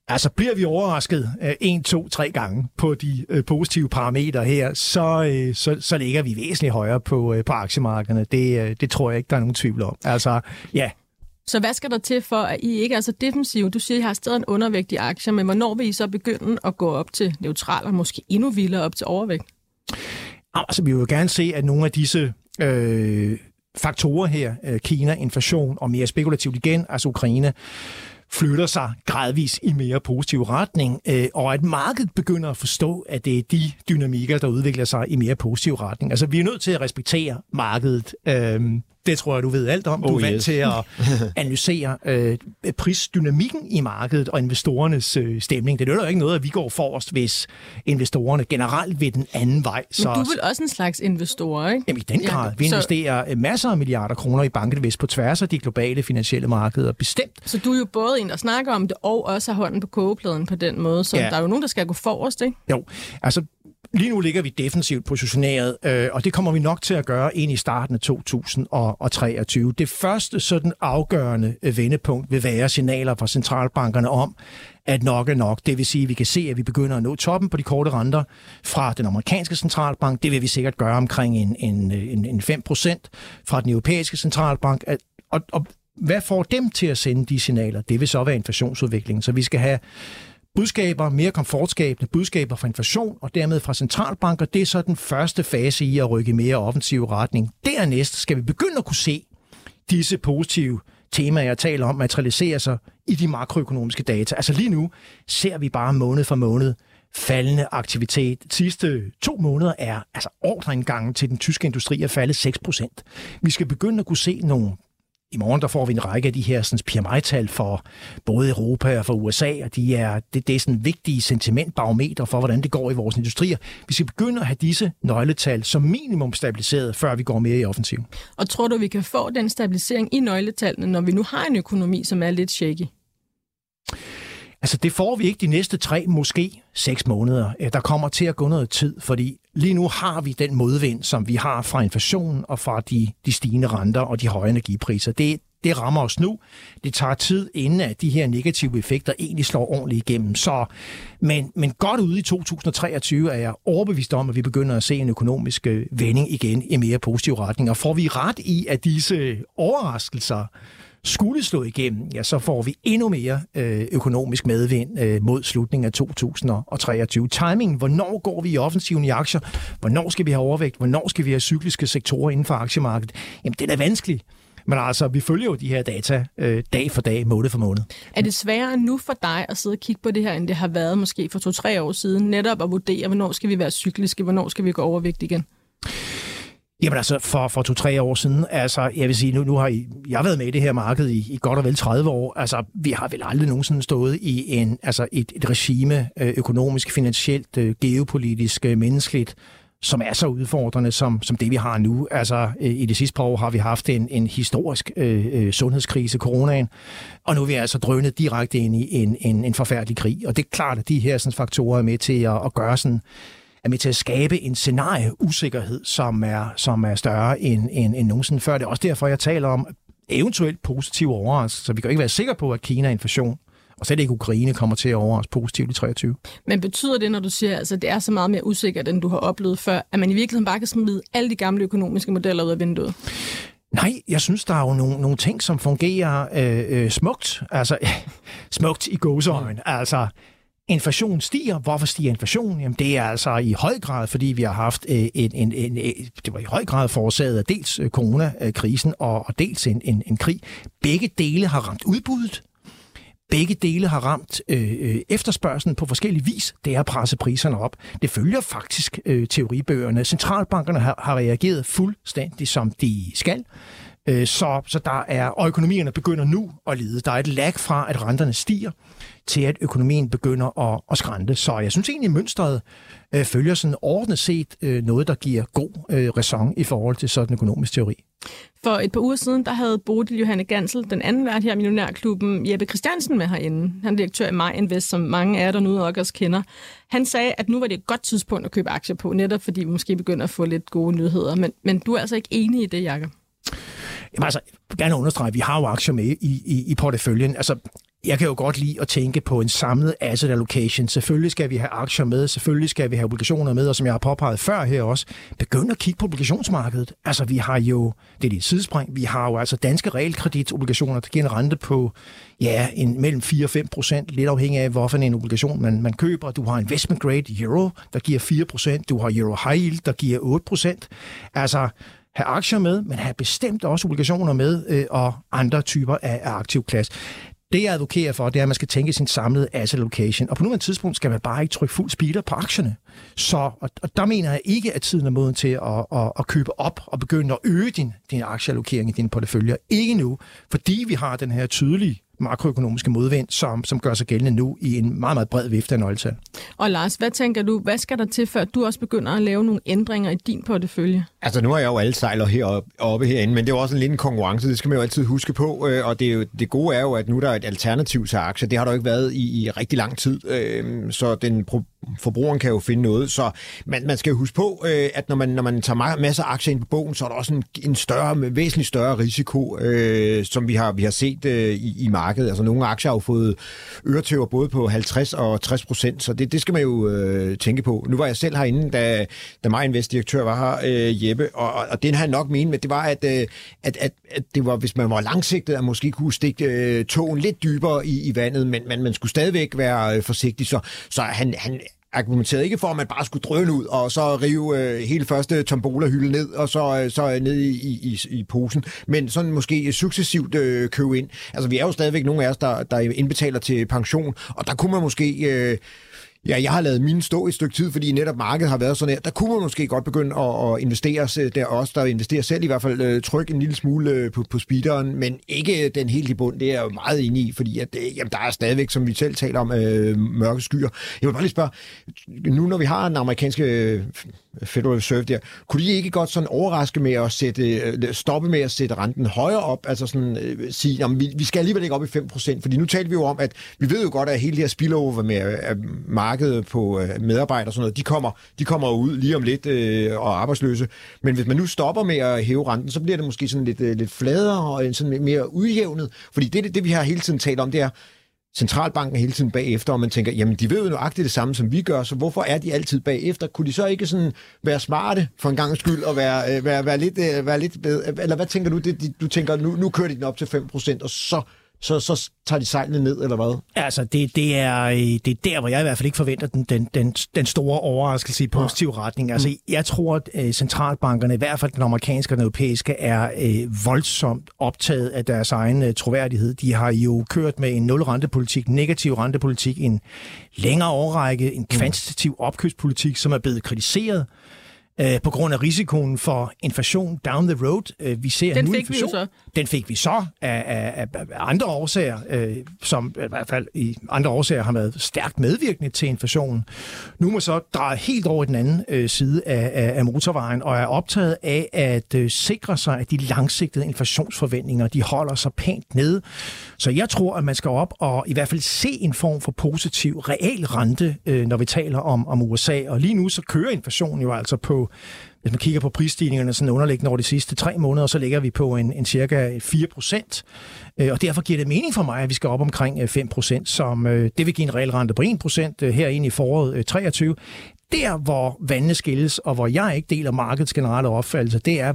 Altså bliver vi overrasket uh, en, to, tre gange på de uh, positive parametre her, så, uh, så, så ligger vi væsentligt højere på, uh, på aktiemarkederne. Det, det tror jeg ikke, der er nogen tvivl om. Altså, ja, så hvad skal der til for, at I ikke er så defensive? Du siger, at I har stadig en undervægt i aktier, men hvornår vil I så begynde at gå op til neutral og måske endnu vildere op til overvægt? Altså, vi vil jo gerne se, at nogle af disse øh, faktorer her, øh, Kina, inflation og mere spekulativt igen, altså Ukraine, flytter sig gradvis i mere positiv retning, øh, og at markedet begynder at forstå, at det er de dynamikker, der udvikler sig i mere positiv retning. Altså, vi er nødt til at respektere markedet. Øh, det tror jeg, du ved alt om. Du oh, er vant yes. til at analysere øh, prisdynamikken i markedet og investorernes øh, stemning. Det er jo ikke noget, at vi går forrest, hvis investorerne generelt vil den anden vej. Så, Men du er vel også en slags investor, ikke? Jamen i den grad. Vi investerer så... masser af milliarder kroner i banketvist på tværs af de globale finansielle markeder, bestemt. Så du er jo både en, der snakker om det, og også har hånden på kogepladen på den måde. Så ja. der er jo nogen, der skal gå forrest, ikke? Jo, altså Lige nu ligger vi defensivt positioneret, øh, og det kommer vi nok til at gøre ind i starten af 2023. Det første sådan afgørende øh, vendepunkt vil være signaler fra centralbankerne om, at nok er nok. Det vil sige, at vi kan se, at vi begynder at nå toppen på de korte renter fra den amerikanske centralbank. Det vil vi sikkert gøre omkring en, en, en, en 5% fra den europæiske centralbank. Og, og hvad får dem til at sende de signaler? Det vil så være inflationsudviklingen. Så vi skal have budskaber, mere komfortskabende budskaber fra inflation og dermed fra centralbanker. Det er så den første fase i at rykke i mere offensiv retning. Dernæst skal vi begynde at kunne se disse positive temaer, jeg taler om, materialisere sig i de makroøkonomiske data. Altså lige nu ser vi bare måned for måned faldende aktivitet. De sidste to måneder er altså ordreindgangen til den tyske industri er faldet 6%. Vi skal begynde at kunne se nogle i morgen der får vi en række af de her sådan, PMI-tal for både Europa og for USA, og de er, det, det er sådan vigtige sentimentbarometer for, hvordan det går i vores industrier. Vi skal begynde at have disse nøgletal som minimum stabiliseret, før vi går mere i offensiv. Og tror du, vi kan få den stabilisering i nøgletallene, når vi nu har en økonomi, som er lidt shaky? Altså, det får vi ikke de næste tre, måske seks måneder. Der kommer til at gå noget tid, fordi lige nu har vi den modvind, som vi har fra inflationen og fra de, de stigende renter og de høje energipriser. Det, det rammer os nu. Det tager tid, inden at de her negative effekter egentlig slår ordentligt igennem. Så, men, men godt ude i 2023 er jeg overbevist om, at vi begynder at se en økonomisk øh, vending igen i mere positiv retning. Og får vi ret i, at disse overraskelser skulle slå igennem, ja, så får vi endnu mere øh, økonomisk medvind øh, mod slutningen af 2023. Timingen, hvornår går vi i offensiven i aktier? Hvornår skal vi have overvægt? Hvornår skal vi have cykliske sektorer inden for aktiemarkedet? Jamen, det er vanskeligt. Men altså, vi følger jo de her data øh, dag for dag, måned for måned. Er det sværere nu for dig at sidde og kigge på det her, end det har været måske for to-tre år siden, netop at vurdere, hvornår skal vi være cykliske, hvornår skal vi gå overvægt igen? Jamen altså, for, for to-tre år siden, altså, jeg vil sige, nu, nu har I, jeg været med i det her marked i, i godt og vel 30 år. Altså, vi har vel aldrig nogensinde stået i en, altså et, et regime, øh, økonomisk, finansielt, øh, geopolitisk, øh, menneskeligt, som er så udfordrende som, som det, vi har nu. Altså, i de sidste par år har vi haft en, en historisk øh, sundhedskrise, coronaen, og nu er vi altså drønet direkte ind i en, en, en forfærdelig krig. Og det er klart, at de her sådan, faktorer er med til at, at gøre sådan er med til at skabe en scenarieusikkerhed, som er, som er større end, end, end nogensinde før. Det er også derfor, jeg taler om eventuelt positive overraskelser. Så vi kan ikke være sikre på, at Kina inflation og slet ikke Ukraine kommer til at overraske positivt i 23. Men betyder det, når du siger, at altså, det er så meget mere usikkert, end du har oplevet før, at man i virkeligheden bare kan smide alle de gamle økonomiske modeller ud af vinduet? Nej, jeg synes, der er jo nogle, nogle ting, som fungerer øh, øh, smukt. Altså, smukt i gåseøjne. Altså, Inflation stiger. Hvorfor stiger inflationen? Jamen, det er altså i høj grad, fordi vi har haft øh, en, en, en, en det var i høj grad forårsaget af dels øh, coronakrisen og, og dels en, en, en krig. Begge dele har ramt udbuddet. Begge dele har ramt øh, øh efterspørgselen på forskellig vis. Det er at presse priserne op. Det følger faktisk øh, teoribøgerne. Centralbankerne har, har reageret fuldstændig som de skal. Øh, så, så der er, og økonomierne begynder nu at lide. Der er et lag fra, at renterne stiger til at økonomien begynder at, at skrænte. Så jeg synes egentlig, at mønstret øh, følger sådan ordnet set øh, noget, der giver god øh, ræson i forhold til sådan en økonomisk teori. For et par uger siden, der havde Bodil Johanne Gansel, den anden vært her i Millionærklubben, Jeppe Christiansen med herinde. Han er direktør i My Invest, som mange af jer dernede også kender. Han sagde, at nu var det et godt tidspunkt at købe aktier på, netop fordi vi måske begynder at få lidt gode nyheder. Men, men du er altså ikke enig i det, Jakob? Jamen altså, jeg vil gerne understrege, at vi har jo aktier med i, i, i porteføljen. Altså, jeg kan jo godt lide at tænke på en samlet asset allocation. Selvfølgelig skal vi have aktier med, selvfølgelig skal vi have obligationer med, og som jeg har påpeget før her også, begynd at kigge på obligationsmarkedet. Altså vi har jo, det er det sidespring, vi har jo altså danske realkreditobligationer, der giver en rente på ja, en, mellem 4 og 5 procent, lidt afhængig af, hvorfor en obligation man, man køber. Du har investment grade euro, der giver 4 procent, du har euro high yield, der giver 8 procent. Altså, have aktier med, men have bestemt også obligationer med øh, og andre typer af, af aktiv klasse. Det, jeg advokerer for, det er, at man skal tænke sin samlede asset allocation. Og på nuværende tidspunkt skal man bare ikke trykke fuld speeder på aktierne. Så, og, og der mener jeg ikke, at tiden er moden til at, at, at købe op og begynde at øge din, din aktieallokering i dine porteføljer. Ikke nu, fordi vi har den her tydelige makroøkonomiske modvind, som, som gør sig gældende nu i en meget, meget bred vifte af nøgletal. Og Lars, hvad tænker du, hvad skal der til, før du også begynder at lave nogle ændringer i din portefølje? Altså nu er jeg jo alle sejler heroppe oppe herinde, men det er jo også en lille konkurrence, det skal man jo altid huske på, øh, og det, er jo, det gode er jo, at nu der er et alternativ til aktier, det har der jo ikke været i, i rigtig lang tid, øhm, så den forbrugeren kan jo finde noget, så man, man skal huske på, øh, at når man, når man tager masser af aktier ind på bogen, så er der også en, en større, væsentligt større risiko, øh, som vi har, vi har set øh, i, i markedet. Altså nogle aktier har jo fået øretøver både på 50 og 60 procent, så det, det skal man jo øh, tænke på. Nu var jeg selv herinde, da, da mig investdirektør var her, øh, Jeppe, og, og det han nok mente men det var, at, øh, at, at, at det var, hvis man var langsigtet, at måske kunne stikke øh, togen lidt dybere i, i vandet, men, men man skulle stadigvæk være øh, forsigtig, så, så han, han argumenterede ikke for, at man bare skulle drøne ud og så rive øh, hele første tombola-hylde ned og så, øh, så øh, ned i, i, i posen, men sådan måske successivt øh, købe ind. Altså vi er jo stadigvæk nogle af os, der, der indbetaler til pension, og der kunne man måske... Øh, Ja, jeg har lavet mine stå i et stykke tid, fordi netop markedet har været sådan her. Der kunne man måske godt begynde at, at investere, der også der investerer selv i hvert fald, øh, tryk trykke en lille smule øh, på, på speederen, men ikke den helt i bund. Det er jeg jo meget enig i, fordi at, øh, jamen, der er stadigvæk, som vi selv taler om, øh, mørke skyer. Jeg vil bare lige spørge, nu når vi har den amerikanske Federal Reserve der, kunne de ikke godt sådan overraske med at sætte, øh, stoppe med at sætte renten højere op, altså sådan øh, sige, jamen, vi, vi skal alligevel ikke op i 5%, fordi nu talte vi jo om, at vi ved jo godt, at hele det her spillover med øh, at markedet på øh, medarbejdere og sådan noget, de kommer, de kommer ud lige om lidt øh, og arbejdsløse. Men hvis man nu stopper med at hæve renten, så bliver det måske sådan lidt, øh, lidt fladere og sådan mere udjævnet. Fordi det, det, det, vi har hele tiden talt om, det er, centralbanken hele tiden bagefter, og man tænker, jamen de ved jo nøjagtigt det samme, som vi gør, så hvorfor er de altid bagefter? Kunne de så ikke sådan være smarte for en gang skyld, og være, øh, være, være, lidt, øh, være lidt bedre? Eller hvad tænker du? Det, du tænker, nu, nu kører de den op til 5%, og så så, så tager de sejlene ned, eller hvad? Altså, det, det, er, øh, det er der, hvor jeg i hvert fald ikke forventer den, den, den, den store overraskelse i positiv ja. retning. Altså, mm. jeg tror, at øh, centralbankerne, i hvert fald den amerikanske og den europæiske, er øh, voldsomt optaget af deres egen øh, troværdighed. De har jo kørt med en nul-rentepolitik, negativ rentepolitik, en længere overrække, en mm. kvantitativ opkøbspolitik, som er blevet kritiseret øh, på grund af risikoen for inflation down the road. Øh, vi ser den nu fik inflation. vi så. Den fik vi så af, af, af, andre årsager, øh, som i hvert fald i andre årsager har været stærkt medvirkende til inflationen. Nu må så dreje helt over i den anden øh, side af, af, af motorvejen og er optaget af at øh, sikre sig, at de langsigtede inflationsforventninger, de holder sig pænt nede. Så jeg tror, at man skal op og i hvert fald se en form for positiv real rente, øh, når vi taler om, om USA. Og lige nu så kører inflationen jo altså på hvis man kigger på prisstigningerne sådan underliggende over de sidste tre måneder, så ligger vi på en, en cirka 4 procent. Øh, og derfor giver det mening for mig, at vi skal op omkring øh, 5 procent, som øh, det vil give en reel rente på 1 procent her ind i foråret 23. Der, hvor vandene skilles, og hvor jeg ikke deler markedets generelle opfattelse, det er,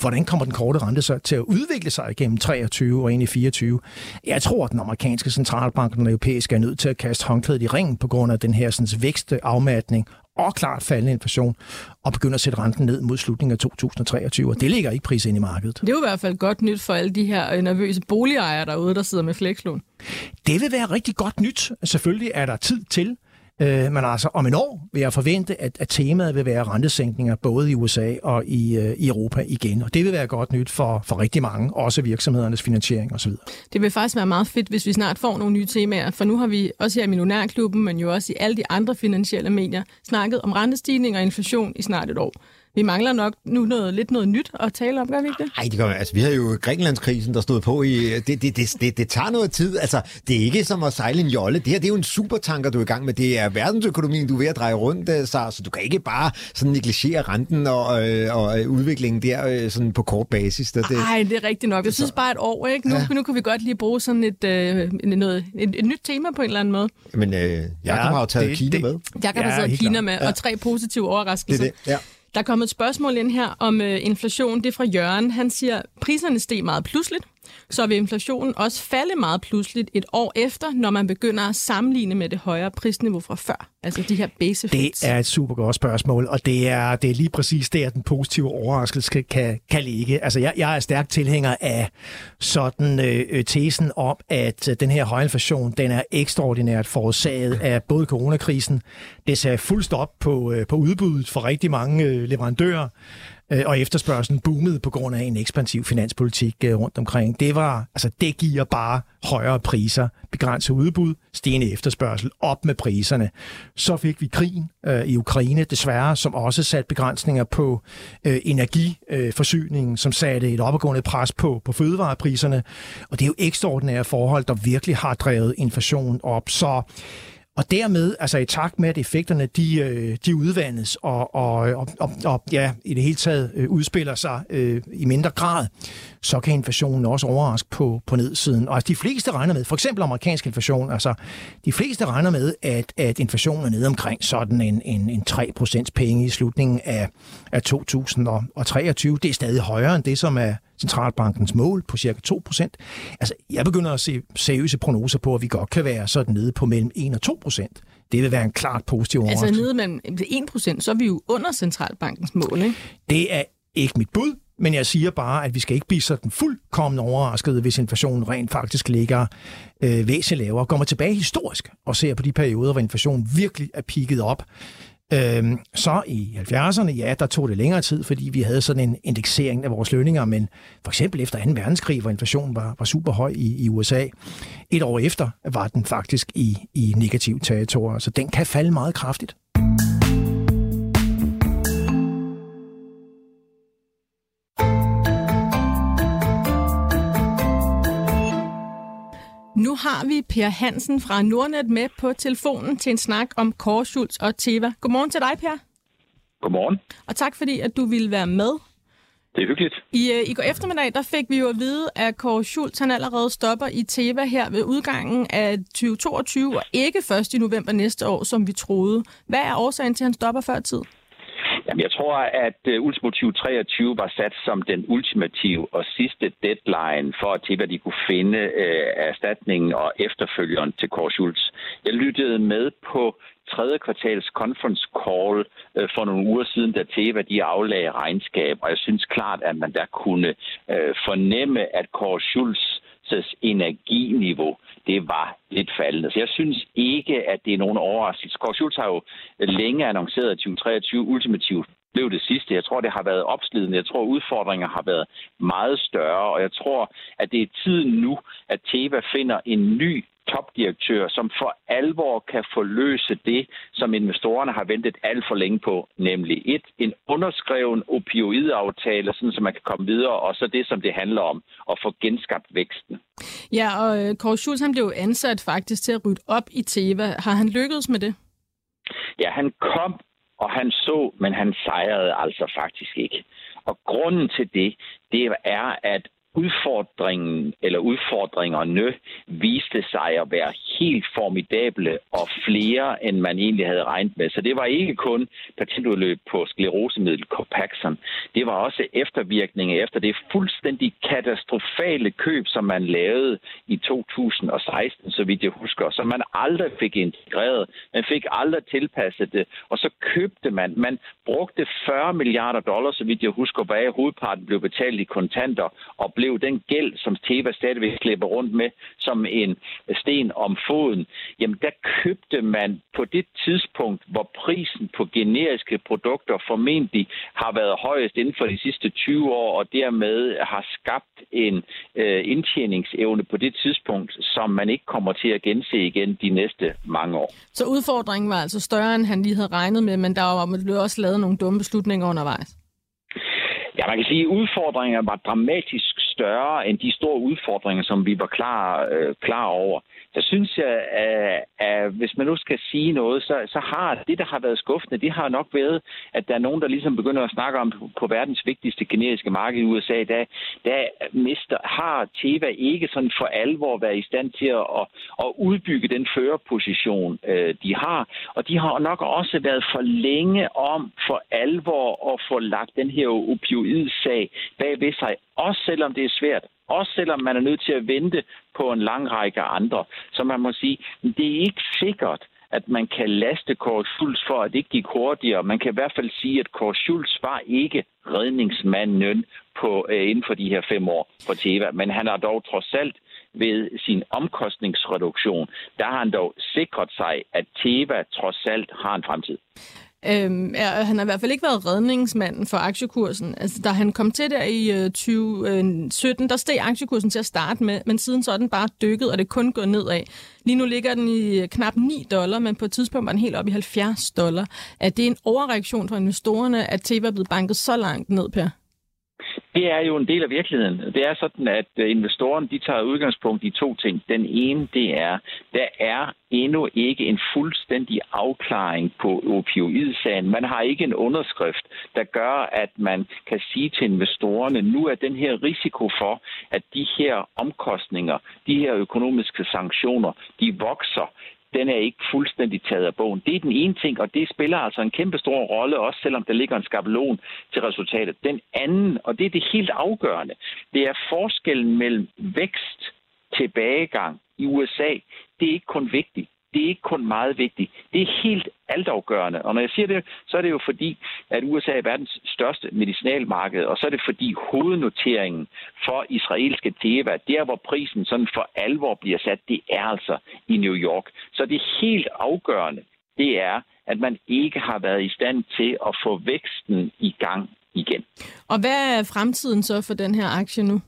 hvordan kommer den korte rente så til at udvikle sig gennem 23 og ind i 24. Jeg tror, at den amerikanske centralbank og den europæiske er nødt til at kaste håndklædet i ringen på grund af den her sådan, vækstafmatning og klart faldende inflation, og begynder at sætte renten ned mod slutningen af 2023, og det ligger ikke pris ind i markedet. Det er jo i hvert fald godt nyt for alle de her øh, nervøse boligejere derude, der sidder med flekslån. Det vil være rigtig godt nyt. Selvfølgelig er der tid til, Øh, men altså om en år vil jeg forvente, at, at temaet vil være rentesænkninger både i USA og i, øh, i Europa igen. Og det vil være godt nyt for, for rigtig mange, også virksomhedernes finansiering osv. Det vil faktisk være meget fedt, hvis vi snart får nogle nye temaer, for nu har vi også her i Millionærklubben, men jo også i alle de andre finansielle medier, snakket om rentestigning og inflation i snart et år. Vi mangler nok nu noget, lidt noget nyt at tale om, gør vi ikke det? Nej, det gør vi. Altså, vi har jo Grækenlandskrisen, der stod på i... Det, det, det, det, det tager noget tid. Altså, det er ikke som at sejle en jolle. Det her det er jo en supertanker, du er i gang med. Det er verdensøkonomien, du er ved at dreje rundt, øh, så, så du kan ikke bare sådan negligere renten og, øh, og udviklingen der øh, sådan på kort basis. Nej, det... det er rigtigt nok. Jeg synes bare et år, ikke? Nu, ja. nu kan vi godt lige bruge sådan et, øh, noget, et, et nyt tema på en eller anden måde. Men øh, Jacob ja, har jo taget det, Kina det, med. Jacob ja, har taget Kina med, ja. og tre positive overraskelser. Det det, ja. Der er kommet et spørgsmål ind her om øh, inflation. Det er fra Jørgen. Han siger, priserne steg meget pludseligt så vil inflationen også falde meget pludseligt et år efter, når man begynder at sammenligne med det højere prisniveau fra før. Altså de her base effects. Det er et super godt spørgsmål, og det er, det er lige præcis der, den positive overraskelse kan, kan ligge. Altså jeg, jeg er stærk tilhænger af sådan øh, tesen om, at øh, den her høje inflation, den er ekstraordinært forårsaget af både coronakrisen. Det ser fuldt stop på, øh, på udbuddet for rigtig mange øh, leverandører. Øh, og efterspørgselen boomede på grund af en ekspansiv finanspolitik øh, rundt omkring. Det var, altså det giver bare højere priser, begrænset udbud, stigende efterspørgsel, op med priserne. Så fik vi krigen øh, i Ukraine, desværre, som også satte begrænsninger på øh, energiforsyningen, øh, som satte et opadgående pres på, på fødevarepriserne. Og det er jo ekstraordinære forhold, der virkelig har drevet inflationen op. Så og dermed, altså i takt med, at effekterne de, øh, de udvandes og, og, og, og, ja, i det hele taget øh, udspiller sig øh, i mindre grad, så kan inflationen også overraske på, på nedsiden. Og altså, de fleste regner med, for eksempel amerikansk inflation, altså de fleste regner med, at, at inflationen er nede omkring sådan en, en, en 3% penge i slutningen af, af 2023. Det er stadig højere end det, som er centralbankens mål på cirka 2 procent. Altså, jeg begynder at se seriøse prognoser på, at vi godt kan være sådan nede på mellem 1 og 2 procent. Det vil være en klart positiv overraskelse. Altså nede mellem 1 procent, så er vi jo under centralbankens mål, ikke? Det er ikke mit bud, Men jeg siger bare, at vi skal ikke blive sådan fuldkommen overrasket, hvis inflationen rent faktisk ligger øh, væsentligt lavere. Går man tilbage historisk og ser på de perioder, hvor inflationen virkelig er pigget op, Øhm, så i 70'erne, ja, der tog det længere tid, fordi vi havde sådan en indeksering af vores lønninger, men for eksempel efter 2. verdenskrig, hvor inflationen var, var super høj i, i USA, et år efter var den faktisk i, i negativ territorium, så den kan falde meget kraftigt. Nu har vi Per Hansen fra Nordnet med på telefonen til en snak om Korschulz og Teva. Godmorgen til dig, Per. Godmorgen. Og tak fordi, at du ville være med. Det er hyggeligt. I, uh, I går eftermiddag, der fik vi jo at vide, at Kåre Schultz han allerede stopper i Teva her ved udgangen af 2022, og ikke først i november næste år, som vi troede. Hvad er årsagen til, at han stopper før tid? Jamen, jeg tror, at øh, Ultimo 2023 var sat som den ultimative og sidste deadline for, at Teva de kunne finde øh, erstatningen og efterfølgeren til Kåre Schultz. Jeg lyttede med på tredje kvartals conference call øh, for nogle uger siden, da Teva de aflagde regnskab, og jeg synes klart, at man der kunne øh, fornemme, at Kåre Schultz energiniveau, det var lidt faldende. Så jeg synes ikke, at det er nogen overraskelse. Kåre Schultz har jo længe annonceret, at 2023 ultimativt blev det sidste. Jeg tror, det har været opslidende. Jeg tror, udfordringer har været meget større, og jeg tror, at det er tiden nu, at Teva finder en ny topdirektør, som for alvor kan forløse det, som investorerne har ventet alt for længe på, nemlig et, en underskreven opioidaftale, sådan så man kan komme videre, og så det, som det handler om, at få genskabt væksten. Ja, og øh, Kåre Schultz, han blev ansat faktisk til at rydde op i Teva. Har han lykkedes med det? Ja, han kom, og han så, men han sejrede altså faktisk ikke. Og grunden til det, det er, at udfordringen eller udfordringerne viste sig at være helt formidable og flere, end man egentlig havde regnet med. Så det var ikke kun patentudløb på sklerosemiddel Copaxon. Det var også eftervirkninger efter det fuldstændig katastrofale køb, som man lavede i 2016, så vidt jeg husker, som man aldrig fik integreret. Man fik aldrig tilpasset det, og så købte man. Man brugte 40 milliarder dollars, så vidt jeg husker, hvad hovedparten blev betalt i kontanter og blev opleve den gæld, som Teva stadigvæk slæber rundt med, som en sten om foden, jamen der købte man på det tidspunkt, hvor prisen på generiske produkter formentlig har været højest inden for de sidste 20 år, og dermed har skabt en øh, indtjeningsevne på det tidspunkt, som man ikke kommer til at gense igen de næste mange år. Så udfordringen var altså større, end han lige havde regnet med, men der var også lavet nogle dumme beslutninger undervejs? Ja, man kan sige, at udfordringerne var dramatisk større end de store udfordringer, som vi var klar, øh, klar over der synes jeg, at, at hvis man nu skal sige noget, så, så har det, der har været skuffende, det har nok været, at der er nogen, der ligesom begynder at snakke om på verdens vigtigste generiske marked i USA, der, der mister, har Teva ikke sådan for alvor været i stand til at, at, at udbygge den førerposition, øh, de har. Og de har nok også været for længe om for alvor at få lagt den her opioid-sag bag ved sig, også selvom det er svært også selvom man er nødt til at vente på en lang række andre. Så man må sige, det er ikke sikkert, at man kan laste Kåre Schultz for, at det ikke gik hurtigere. Man kan i hvert fald sige, at Kåre Schultz var ikke redningsmanden på, øh, inden for de her fem år for Teva, men han har dog trods alt ved sin omkostningsreduktion, der har han dog sikret sig, at Teva trods alt har en fremtid. Øhm, ja, han har i hvert fald ikke været redningsmanden for aktiekursen. Altså, da han kom til der i øh, 2017, øh, der steg aktiekursen til at starte med, men siden så er den bare dykket, og det kun går nedad. Lige nu ligger den i øh, knap 9 dollar, men på et tidspunkt var den helt op i 70 dollar. Er det en overreaktion fra investorerne, at Teva er blevet banket så langt ned, Per? Det er jo en del af virkeligheden. Det er sådan, at øh, investorerne de tager udgangspunkt i to ting. Den ene, det er, der er endnu ikke en fuldstændig afklaring på opioidsagen. Man har ikke en underskrift, der gør, at man kan sige til investorerne, nu er den her risiko for, at de her omkostninger, de her økonomiske sanktioner, de vokser den er ikke fuldstændig taget af bogen. Det er den ene ting, og det spiller altså en kæmpe stor rolle, også selvom der ligger en skabelon til resultatet. Den anden, og det er det helt afgørende, det er forskellen mellem vækst, tilbagegang i USA. Det er ikke kun vigtigt det er ikke kun meget vigtigt. Det er helt altafgørende. Og når jeg siger det, så er det jo fordi, at USA er verdens største medicinalmarked, og så er det fordi hovednoteringen for israelske Teva, der hvor prisen sådan for alvor bliver sat, det er altså i New York. Så det er helt afgørende, det er, at man ikke har været i stand til at få væksten i gang igen. Og hvad er fremtiden så for den her aktie nu?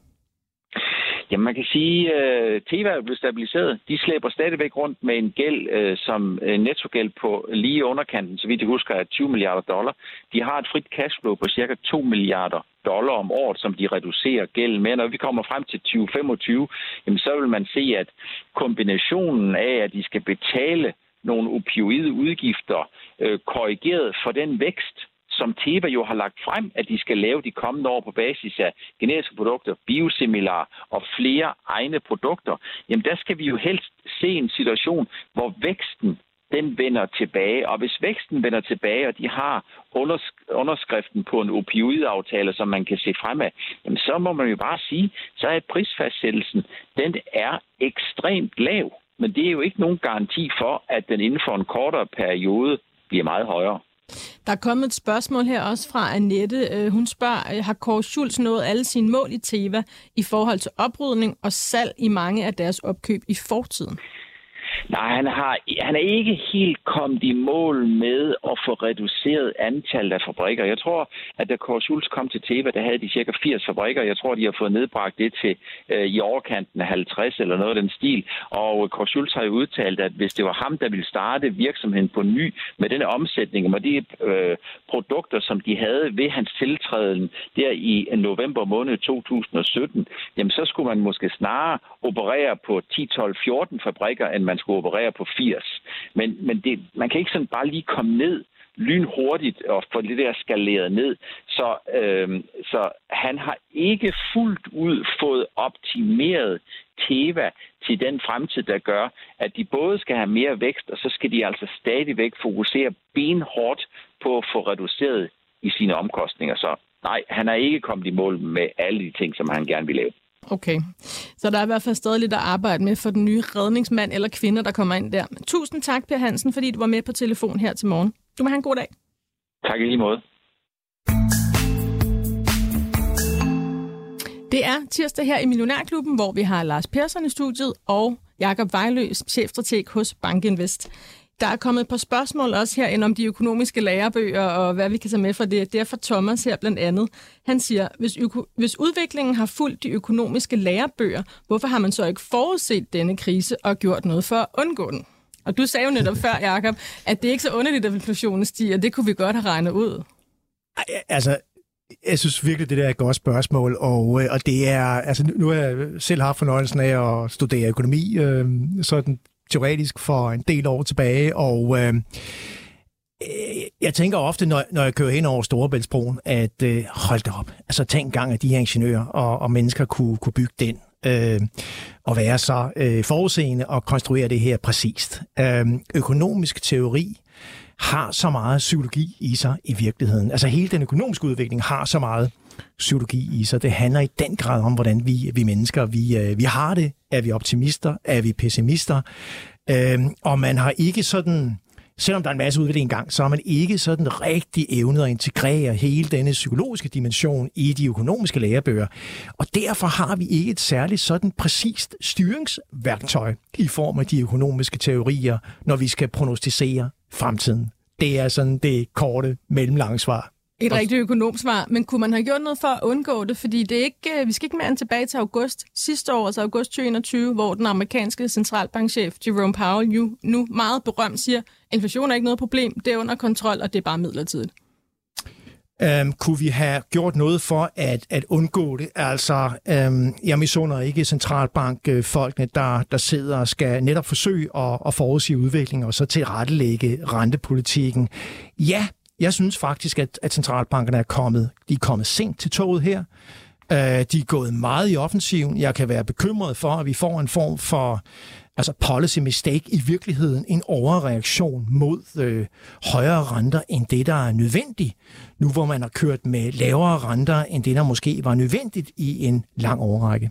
Jamen, man kan sige, øh, at Teva er blevet stabiliseret. De slæber stadigvæk rundt med en gæld, øh, som øh, nettogæld på lige underkanten, så vidt jeg husker, er 20 milliarder dollar. De har et frit cashflow på cirka 2 milliarder dollar om året, som de reducerer gælden med. Når vi kommer frem til 2025, jamen, så vil man se, at kombinationen af, at de skal betale nogle opioide udgifter, øh, korrigeret for den vækst, som Teva jo har lagt frem, at de skal lave de kommende år på basis af generiske produkter, biosimilar og flere egne produkter, jamen der skal vi jo helst se en situation, hvor væksten den vender tilbage. Og hvis væksten vender tilbage, og de har underskriften på en opioidaftale, som man kan se fremad, jamen så må man jo bare sige, så er prisfastsættelsen, den er ekstremt lav. Men det er jo ikke nogen garanti for, at den inden for en kortere periode bliver meget højere. Der er kommet et spørgsmål her også fra Annette. Øh, hun spørger, øh, har Kåre Schulz nået alle sine mål i Teva i forhold til oprydning og salg i mange af deres opkøb i fortiden? Nej, han, har, han er ikke helt kommet i mål med at få reduceret antallet af fabrikker. Jeg tror, at da Kåre Schultz kom til Teva, der havde de cirka 80 fabrikker. Jeg tror, de har fået nedbragt det til øh, i overkanten af 50 eller noget af den stil. Og Kåre Schultz har jo udtalt, at hvis det var ham, der ville starte virksomheden på ny med denne omsætning og de øh, produkter, som de havde ved hans tiltræden der i øh, november måned 2017, jamen så skulle man måske snarere operere på 10, 12, 14 fabrikker, end man skulle operere på 80. Men, men det, man kan ikke sådan bare lige komme ned lynhurtigt og få det der skaleret ned. Så, øh, så han har ikke fuldt ud fået optimeret Teva til den fremtid, der gør, at de både skal have mere vækst, og så skal de altså stadigvæk fokusere benhårdt på at få reduceret i sine omkostninger. Så nej, han er ikke kommet i mål med alle de ting, som han gerne vil lave. Okay, så der er i hvert fald stadig lidt at arbejde med for den nye redningsmand eller kvinde, der kommer ind der. Tusind tak, Per Hansen, fordi du var med på telefon her til morgen. Du må have en god dag. Tak i lige måde. Det er tirsdag her i Millionærklubben, hvor vi har Lars Persson i studiet og Jakob Vejløs, chefstrateg hos Bankinvest. Der er kommet et par spørgsmål også herinde om de økonomiske lærebøger og hvad vi kan tage med fra det. Det er fra Thomas her blandt andet. Han siger, hvis, øko- hvis udviklingen har fulgt de økonomiske lærebøger, hvorfor har man så ikke forudset denne krise og gjort noget for at undgå den? Og du sagde jo netop før, Jacob, at det er ikke så underligt, at inflationen stiger. Det kunne vi godt have regnet ud. Altså, jeg synes virkelig, det der er et godt spørgsmål, og, øh, og det er, altså nu har jeg selv haft fornøjelsen af at studere økonomi, øh, sådan teoretisk for en del år tilbage, og øh, øh, jeg tænker ofte, når, når jeg kører hen over Storebæltsbroen, at øh, hold da op, altså tænk gang, at de her ingeniører og, og mennesker kunne, kunne bygge den, øh, og være så øh, forudseende og konstruere det her præcist. Øh, økonomisk teori har så meget psykologi i sig i virkeligheden. Altså hele den økonomiske udvikling har så meget psykologi i sig. Det handler i den grad om, hvordan vi, vi mennesker, vi, øh, vi har det. Er vi optimister? Er vi pessimister? Øh, og man har ikke sådan selvom der er en masse udvikling engang, gang, så har man ikke sådan rigtig evnet at integrere hele denne psykologiske dimension i de økonomiske lærebøger. Og derfor har vi ikke et særligt sådan præcist styringsværktøj i form af de økonomiske teorier, når vi skal prognostisere fremtiden. Det er sådan det korte mellemlange svar. Et rigtigt økonomsvar, men kunne man have gjort noget for at undgå det? Fordi det er ikke, øh, vi skal ikke mere end tilbage til august sidste år, altså august 2021, hvor den amerikanske centralbankchef Jerome Powell jo nu meget berømt siger, inflation er ikke noget problem, det er under kontrol, og det er bare midlertidigt. Um, kunne vi have gjort noget for at, at undgå det? Altså, um, jeg misunder ikke centralbankfolkene, der, der sidder og skal netop forsøge at, at forudsige udviklingen og så tilrettelægge rentepolitikken. Ja, jeg synes faktisk, at, at centralbankerne er kommet, de er kommet sent til toget her. Uh, de er gået meget i offensiven. Jeg kan være bekymret for, at vi får en form for altså policy mistake i virkeligheden, en overreaktion mod øh, højere renter end det, der er nødvendigt, nu hvor man har kørt med lavere renter end det, der måske var nødvendigt i en lang overrække.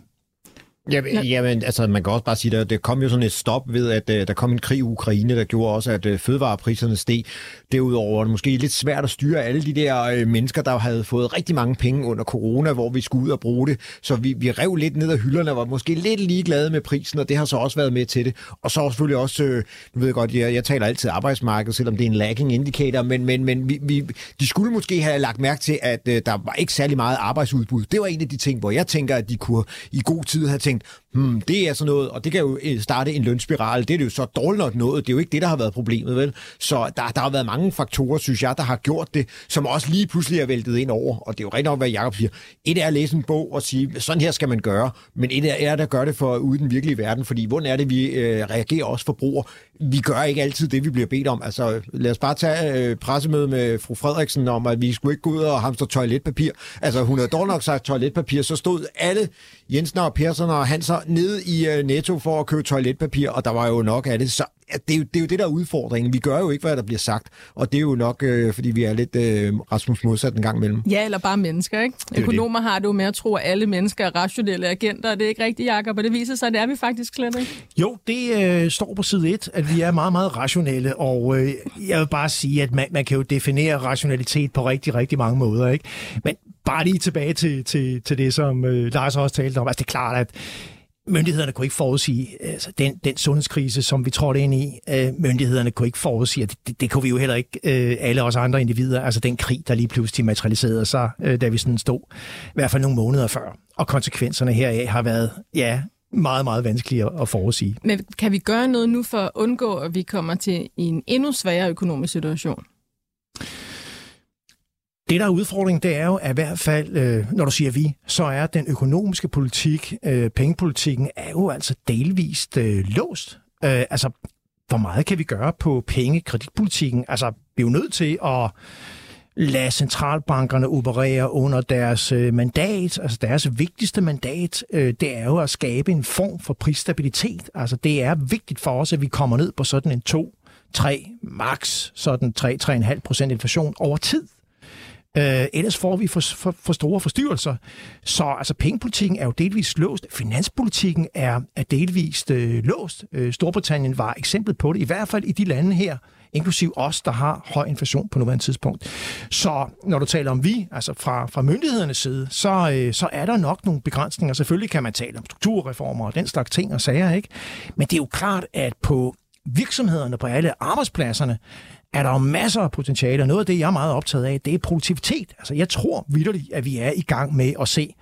Ja, jamen, altså man kan også bare sige, at der kom jo sådan et stop ved, at uh, der kom en krig i Ukraine, der gjorde også, at uh, fødevarepriserne steg. Derudover er det måske lidt svært at styre alle de der uh, mennesker, der havde fået rigtig mange penge under corona, hvor vi skulle ud og bruge det. Så vi, vi rev lidt ned af hylderne og var måske lidt ligeglade med prisen, og det har så også været med til det. Og så selvfølgelig også, nu ved jeg godt, jeg, jeg taler altid arbejdsmarked, selvom det er en lagging indicator, men, men, men vi, vi, de skulle måske have lagt mærke til, at der var ikke særlig meget arbejdsudbud. Det var en af de ting, hvor jeg tænker, at de kunne i god tid have tænkt, think hmm, det er sådan noget, og det kan jo øh, starte en lønspiral. Det er det jo så dårligt nok noget. Det er jo ikke det, der har været problemet, vel? Så der, der har været mange faktorer, synes jeg, der har gjort det, som også lige pludselig er væltet ind over. Og det er jo rigtig nok, hvad Jacob siger. Et er at læse en bog og sige, sådan her skal man gøre. Men et er at gøre det for ude i den virkelige verden, fordi hvordan er det, vi øh, reagerer også forbrugere? Vi gør ikke altid det, vi bliver bedt om. Altså, lad os bare tage øh, pressemøde med fru Frederiksen om, at vi skulle ikke gå ud og hamstre toiletpapir. Altså, hun havde dog nok sagt toiletpapir, så stod alle Jensen og Persson og Hanser ned i uh, Netto for at købe toiletpapir, og der var jo nok af det. Så ja, det, er jo, det er jo det, der er udfordringen. Vi gør jo ikke, hvad der bliver sagt, og det er jo nok, øh, fordi vi er lidt øh, Rasmus modsat en gang imellem. Ja, eller bare mennesker, ikke? Det Økonomer det. har det jo med at tro, at alle mennesker er rationelle agenter, og det er ikke rigtigt, Jacob, og det viser sig, at det er vi faktisk slet ikke. Jo, det øh, står på side 1, at vi er meget, meget rationelle, og øh, jeg vil bare sige, at man, man kan jo definere rationalitet på rigtig, rigtig mange måder, ikke? Men bare lige tilbage til, til, til det, som øh, Lars også talte om. Altså, det er klart, at myndighederne kunne ikke forudsige altså, den, den sundhedskrise, som vi trådte ind i. Øh, myndighederne kunne ikke forudsige, det, det, det kunne vi jo heller ikke, øh, alle os andre individer, altså den krig, der lige pludselig materialiserede sig, øh, da vi sådan stod, i hvert fald nogle måneder før. Og konsekvenserne heraf har været, ja, meget, meget vanskelige at forudsige. Men kan vi gøre noget nu for at undgå, at vi kommer til en endnu sværere økonomisk situation? Det, der er udfordringen, det er jo, at i hvert fald, øh, når du siger vi, så er den økonomiske politik, øh, pengepolitikken, er jo altså delvist øh, låst. Øh, altså, hvor meget kan vi gøre på pengekreditpolitikken? Altså, vi er jo nødt til at lade centralbankerne operere under deres øh, mandat. Altså deres vigtigste mandat, øh, det er jo at skabe en form for prisstabilitet. Altså det er vigtigt for os, at vi kommer ned på sådan en 2, 3, max sådan 3-3,5 procent inflation over tid. Øh, ellers får vi for, for, for store forstyrrelser. Så altså, pengepolitikken er jo delvist låst. Finanspolitikken er, er delvist øh, låst. Øh, Storbritannien var eksemplet på det, i hvert fald i de lande her, inklusiv os, der har høj inflation på nuværende tidspunkt. Så når du taler om vi, altså fra, fra myndighedernes side, så, øh, så er der nok nogle begrænsninger. Selvfølgelig kan man tale om strukturreformer og den slags ting og sager, ikke? Men det er jo klart, at på virksomhederne, på alle arbejdspladserne, er der jo masser af potentiale, og noget af det, jeg er meget optaget af, det er produktivitet. Altså, jeg tror vidderligt, at vi er i gang med at se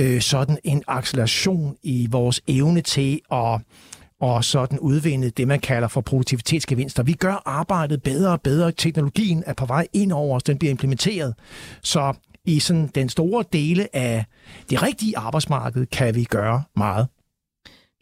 øh, sådan en acceleration i vores evne til at og sådan udvinde det, man kalder for produktivitetsgevinster. Vi gør arbejdet bedre og bedre. Teknologien er på vej ind over os. Den bliver implementeret. Så i sådan den store dele af det rigtige arbejdsmarked kan vi gøre meget.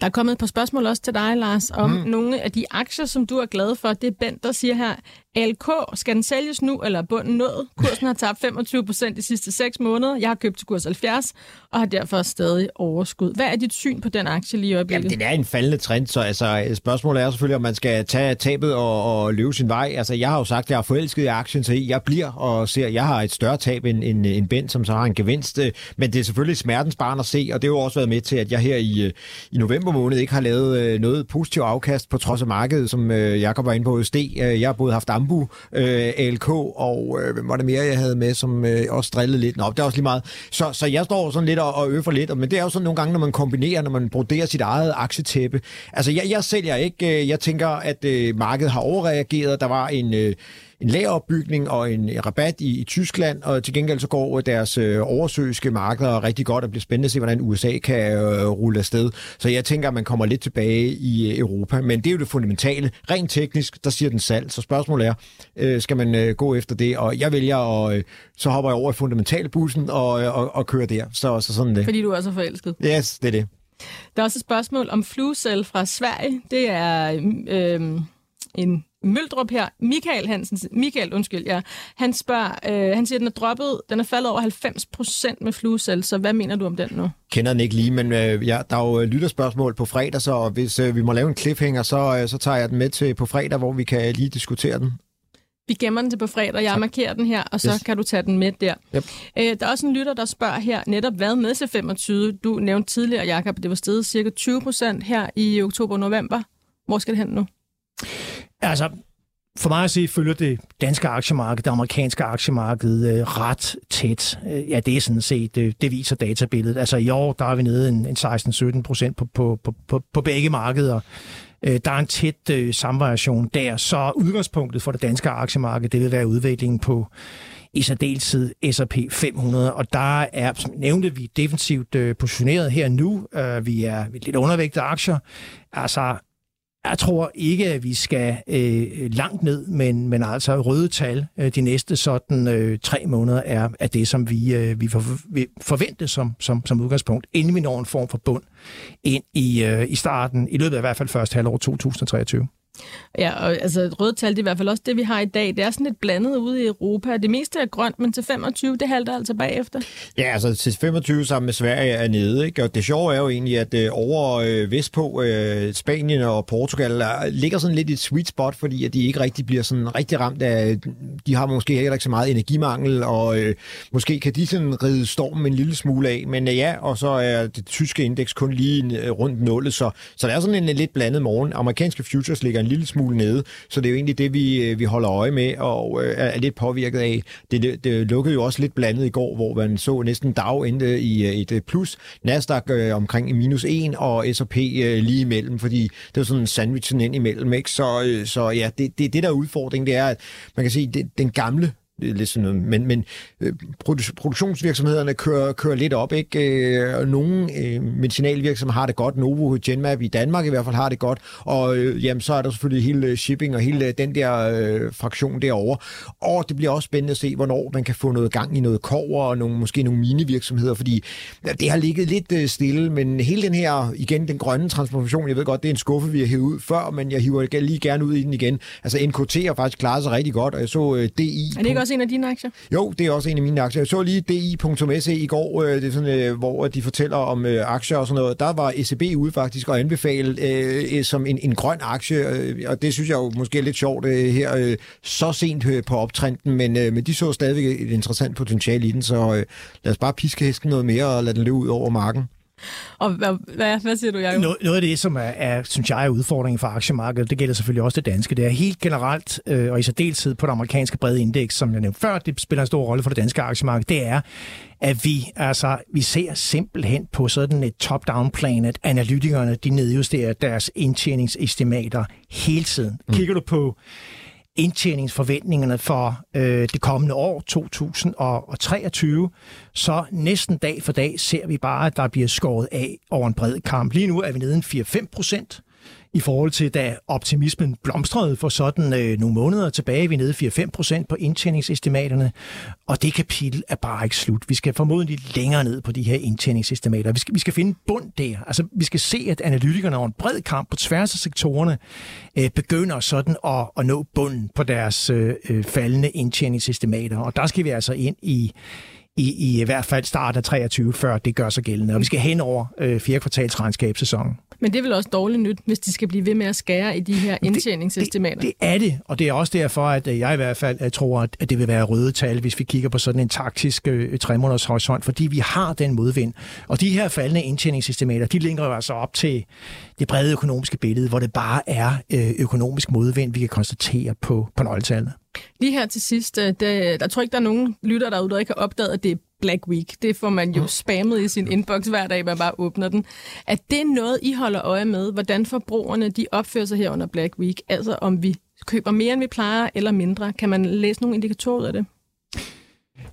Der er kommet et par spørgsmål også til dig, Lars, om mm. nogle af de aktier, som du er glad for. Det er Bent, der siger her, LK, skal den sælges nu, eller er bunden nået? Kursen har tabt 25 procent de sidste 6 måneder. Jeg har købt til kurs 70, og har derfor stadig overskud. Hvad er dit syn på den aktie lige i øjeblikket? Jamen, det er en faldende trend, så altså, spørgsmålet er selvfølgelig, om man skal tage tabet og, og løbe sin vej. Altså, jeg har jo sagt, at jeg er forelsket i aktien, så jeg bliver og ser, at jeg har et større tab end, end, end Ben, som så har en gevinst. Men det er selvfølgelig smertens barn at se, og det har jo også været med til, at jeg her i, i november måned ikke har lavet øh, noget positivt afkast på trods af markedet, som øh, Jakob var inde på USD. Øh, jeg har både haft Bambu, øh, ALK, og øh, hvem var det mere, jeg havde med, som øh, også drillede lidt. Nå, det er også lige meget. Så, så jeg står sådan lidt og, og øver lidt, men det er jo sådan nogle gange, når man kombinerer, når man broderer sit eget aktietæppe. Altså, jeg, jeg sælger ikke. Øh, jeg tænker, at øh, markedet har overreageret. Der var en... Øh, en lageropbygning og en rabat i, i Tyskland, og til gengæld så går deres øh, oversøiske markeder rigtig godt, og bliver spændende at se, hvordan USA kan øh, rulle afsted. Så jeg tænker, at man kommer lidt tilbage i øh, Europa, men det er jo det fundamentale. Rent teknisk, der siger den salg, så spørgsmålet er, øh, skal man øh, gå efter det? Og jeg vælger, og øh, så hopper jeg over i fundamentalbussen og, øh, og, og kører der. Så, så sådan det. Fordi du er så forelsket? Yes, det er det. Der er også et spørgsmål om fluecell fra Sverige. Det er øh, en Møldrup her, Michael Hansen, Michael, undskyld, ja, han spørger, øh, han siger, at den er droppet, den er faldet over 90 procent med fluecell, så hvad mener du om den nu? Kender den ikke lige, men øh, ja, der er jo lytterspørgsmål på fredag, så hvis øh, vi må lave en cliffhanger, så, øh, så tager jeg den med til på fredag, hvor vi kan lige diskutere den. Vi gemmer den til på fredag. Jeg markerer den her, og så Yes. kan du tage den med der. Yep. Øh, der er også en lytter, der spørger her, netop hvad med C25? Du nævnte tidligere, Jakob, det var steget cirka 20 procent her i oktober-november. Hvor skal det hen nu? Altså, for mig at se, følger det danske aktiemarked, det amerikanske aktiemarked øh, ret tæt. Øh, ja, det er sådan set, det, det viser databilledet. Altså i år, der er vi nede en, en 16-17 procent på, på, på, på, på begge markeder. Øh, der er en tæt øh, samvariation der. Så udgangspunktet for det danske aktiemarked, det vil være udviklingen på i særdeleshed S&P 500, og der er, som nævnte, vi defensivt øh, positioneret her nu. Øh, vi er vi er lidt undervægtede aktier. Altså, jeg tror ikke, at vi skal øh, langt ned, men, men altså røde tal øh, de næste sådan øh, tre måneder er, er det, som vi, øh, vi, for, vi forventer som, som, som udgangspunkt, inden vi når en form for bund ind i, øh, i starten, i løbet af i hvert fald første halvår 2023. Ja, og altså røde tal, det er i hvert fald også det, vi har i dag. Det er sådan lidt blandet ude i Europa. Det meste er grønt, men til 25, det halter altså bagefter. Ja, altså til 25 sammen med Sverige er nede, ikke? og det sjove er jo egentlig, at øh, over øh, vestpå, øh, Spanien og Portugal der ligger sådan lidt i et sweet spot, fordi at de ikke rigtig bliver sådan rigtig ramt af, de har måske heller ikke så meget energimangel, og øh, måske kan de sådan ride stormen en lille smule af, men øh, ja, og så er det tyske indeks kun lige øh, rundt nullet, så, så det er sådan en, en lidt blandet morgen. Amerikanske futures ligger en lille smule nede, så det er jo egentlig det, vi, øh, vi holder øje med, og øh, er lidt påvirket af. Det, det, det lukkede jo også lidt blandet i går, hvor man så næsten dag endte i øh, et øh, plus. Nasdaq øh, omkring minus 1, og S&P øh, lige imellem, fordi det var sådan en sandwichen ind imellem. Ikke? Så, øh, så ja, det, det, det der udfordring, det er, at man kan sige, det, den gamle lidt sådan noget, men, men øh, produ- produktionsvirksomhederne kører, kører lidt op, ikke? Øh, og nogle øh, medicinalvirksomheder har det godt, Novo Genmab i Danmark i hvert fald har det godt, og øh, jamen, så er der selvfølgelig hele shipping og hele den der øh, fraktion derovre. Og det bliver også spændende at se, hvornår man kan få noget gang i noget kover og nogle, måske nogle minivirksomheder, fordi ja, det har ligget lidt øh, stille, men hele den her, igen, den grønne transformation, jeg ved godt, det er en skuffe, vi har hævet ud før, men jeg hiver lige gerne ud i den igen. Altså NKT har faktisk klaret sig rigtig godt, og jeg så øh, DI... Er det ikke også en af dine aktier? Jo, det er også en af mine aktier. Jeg så lige di.se i går, øh, det er sådan, øh, hvor de fortæller om øh, aktier og sådan noget. Der var ECB ude faktisk og anbefale øh, øh, som en, en grøn aktie, øh, og det synes jeg jo måske er lidt sjovt øh, her øh, så sent øh, på optrenden, men, øh, men de så stadigvæk et interessant potentiale i den, så øh, lad os bare piske hesten noget mere og lade den løbe ud over marken. Og hvad, hvad, hvad siger du, Jacob? Noget, noget af det, som er, er, synes jeg, er udfordringen for aktiemarkedet, det gælder selvfølgelig også det danske, det er helt generelt, øh, og i særdeleshed på det amerikanske brede indeks, som jeg nævnte før, det spiller en stor rolle for det danske aktiemarked, det er, at vi, altså, vi ser simpelthen på sådan et top-down plan, at analytikerne, de nedjusterer deres indtjeningsestimater hele tiden. Mm. Kigger du på indtjeningsforventningerne for øh, det kommende år, 2023, så næsten dag for dag ser vi bare, at der bliver skåret af over en bred kamp. Lige nu er vi nede en 4-5 procent i forhold til, da optimismen blomstrede for sådan øh, nogle måneder tilbage. Vi er nede 4-5 procent på indtjeningsestimaterne, og det kapitel er bare ikke slut. Vi skal formodentlig længere ned på de her indtjeningsestimater. Vi skal, vi skal finde bund der. Altså, vi skal se, at analytikerne over en bred kamp på tværs af sektorerne øh, begynder sådan at, at nå bunden på deres øh, øh faldende indtjeningsestimater. Og der skal vi altså ind i i, i, i hvert fald start af 23, før det gør sig gældende. Og vi skal hen over øh, fjerde kvartals regnskabssæsonen. Men det er vel også dårligt nyt, hvis de skal blive ved med at skære i de her indtjeningsestimater? Det, det er det, og det er også derfor, at øh, jeg i hvert fald jeg tror, at det vil være røde tal, hvis vi kigger på sådan en taktisk øh, tremåneders horisont, fordi vi har den modvind. Og de her faldende indtjeningsestimater, de linker jo altså op til det brede økonomiske billede, hvor det bare er øh, økonomisk modvind, vi kan konstatere på, på nøgletallene. Lige her til sidst, øh, det, der tror ikke, der er nogen lytter derude, der ikke har opdaget, at det er Black Week. Det får man jo spammet i sin inbox hver dag, man bare åbner den. Er det noget, I holder øje med, hvordan forbrugerne de opfører sig her under Black Week? Altså om vi køber mere, end vi plejer, eller mindre? Kan man læse nogle indikatorer ud af det?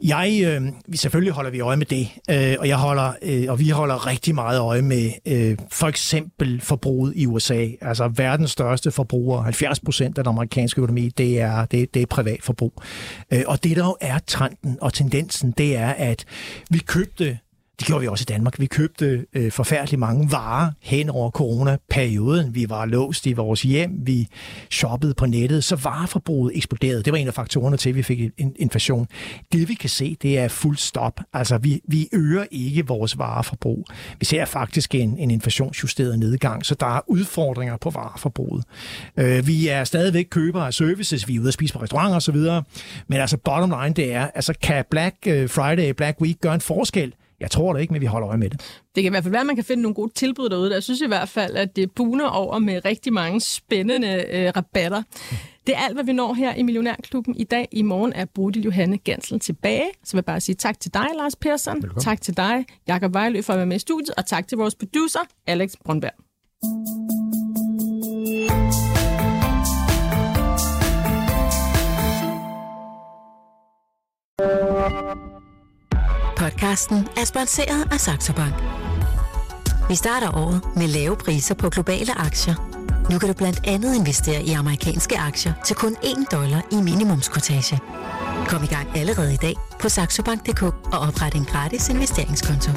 Jeg, øh, vi selvfølgelig holder vi øje med det, øh, og jeg holder, øh, og vi holder rigtig meget øje med øh, for eksempel forbruget i USA. Altså verdens største forbruger, 70 procent af den amerikanske økonomi, det er, det, det er privat forbrug. Øh, og det der jo er trenden og tendensen, det er, at vi købte det gjorde vi også i Danmark. Vi købte øh, forfærdeligt mange varer hen over coronaperioden. Vi var låst i vores hjem, vi shoppede på nettet, så vareforbruget eksploderede. Det var en af faktorerne til, at vi fik en inflation. Det vi kan se, det er fuld stop. Altså, vi, vi øger ikke vores vareforbrug. Vi ser faktisk en, en inflationsjusteret nedgang, så der er udfordringer på vareforbruget. Øh, vi er stadigvæk købere af services, vi er ude at spise på restauranter osv., men altså bottom line, det er, altså kan Black øh, Friday, Black Week gøre en forskel? Jeg tror det ikke, men vi holder øje med det. Det kan i hvert fald være, at man kan finde nogle gode tilbud derude. Jeg synes i hvert fald, at det buner over med rigtig mange spændende øh, rabatter. Det er alt, hvad vi når her i Millionærklubben i dag. I morgen er Bodil Johanne Gansel tilbage. Så vil jeg bare sige tak til dig, Lars Persson. Velkommen. Tak til dig, Jakob Vejlø, for at være med i studiet. Og tak til vores producer, Alex Brunberg. Podcasten er sponsoreret af Saxo Bank. Vi starter året med lave priser på globale aktier. Nu kan du blandt andet investere i amerikanske aktier til kun 1 dollar i minimumskortage. Kom i gang allerede i dag på saxobank.dk og opret en gratis investeringskonto.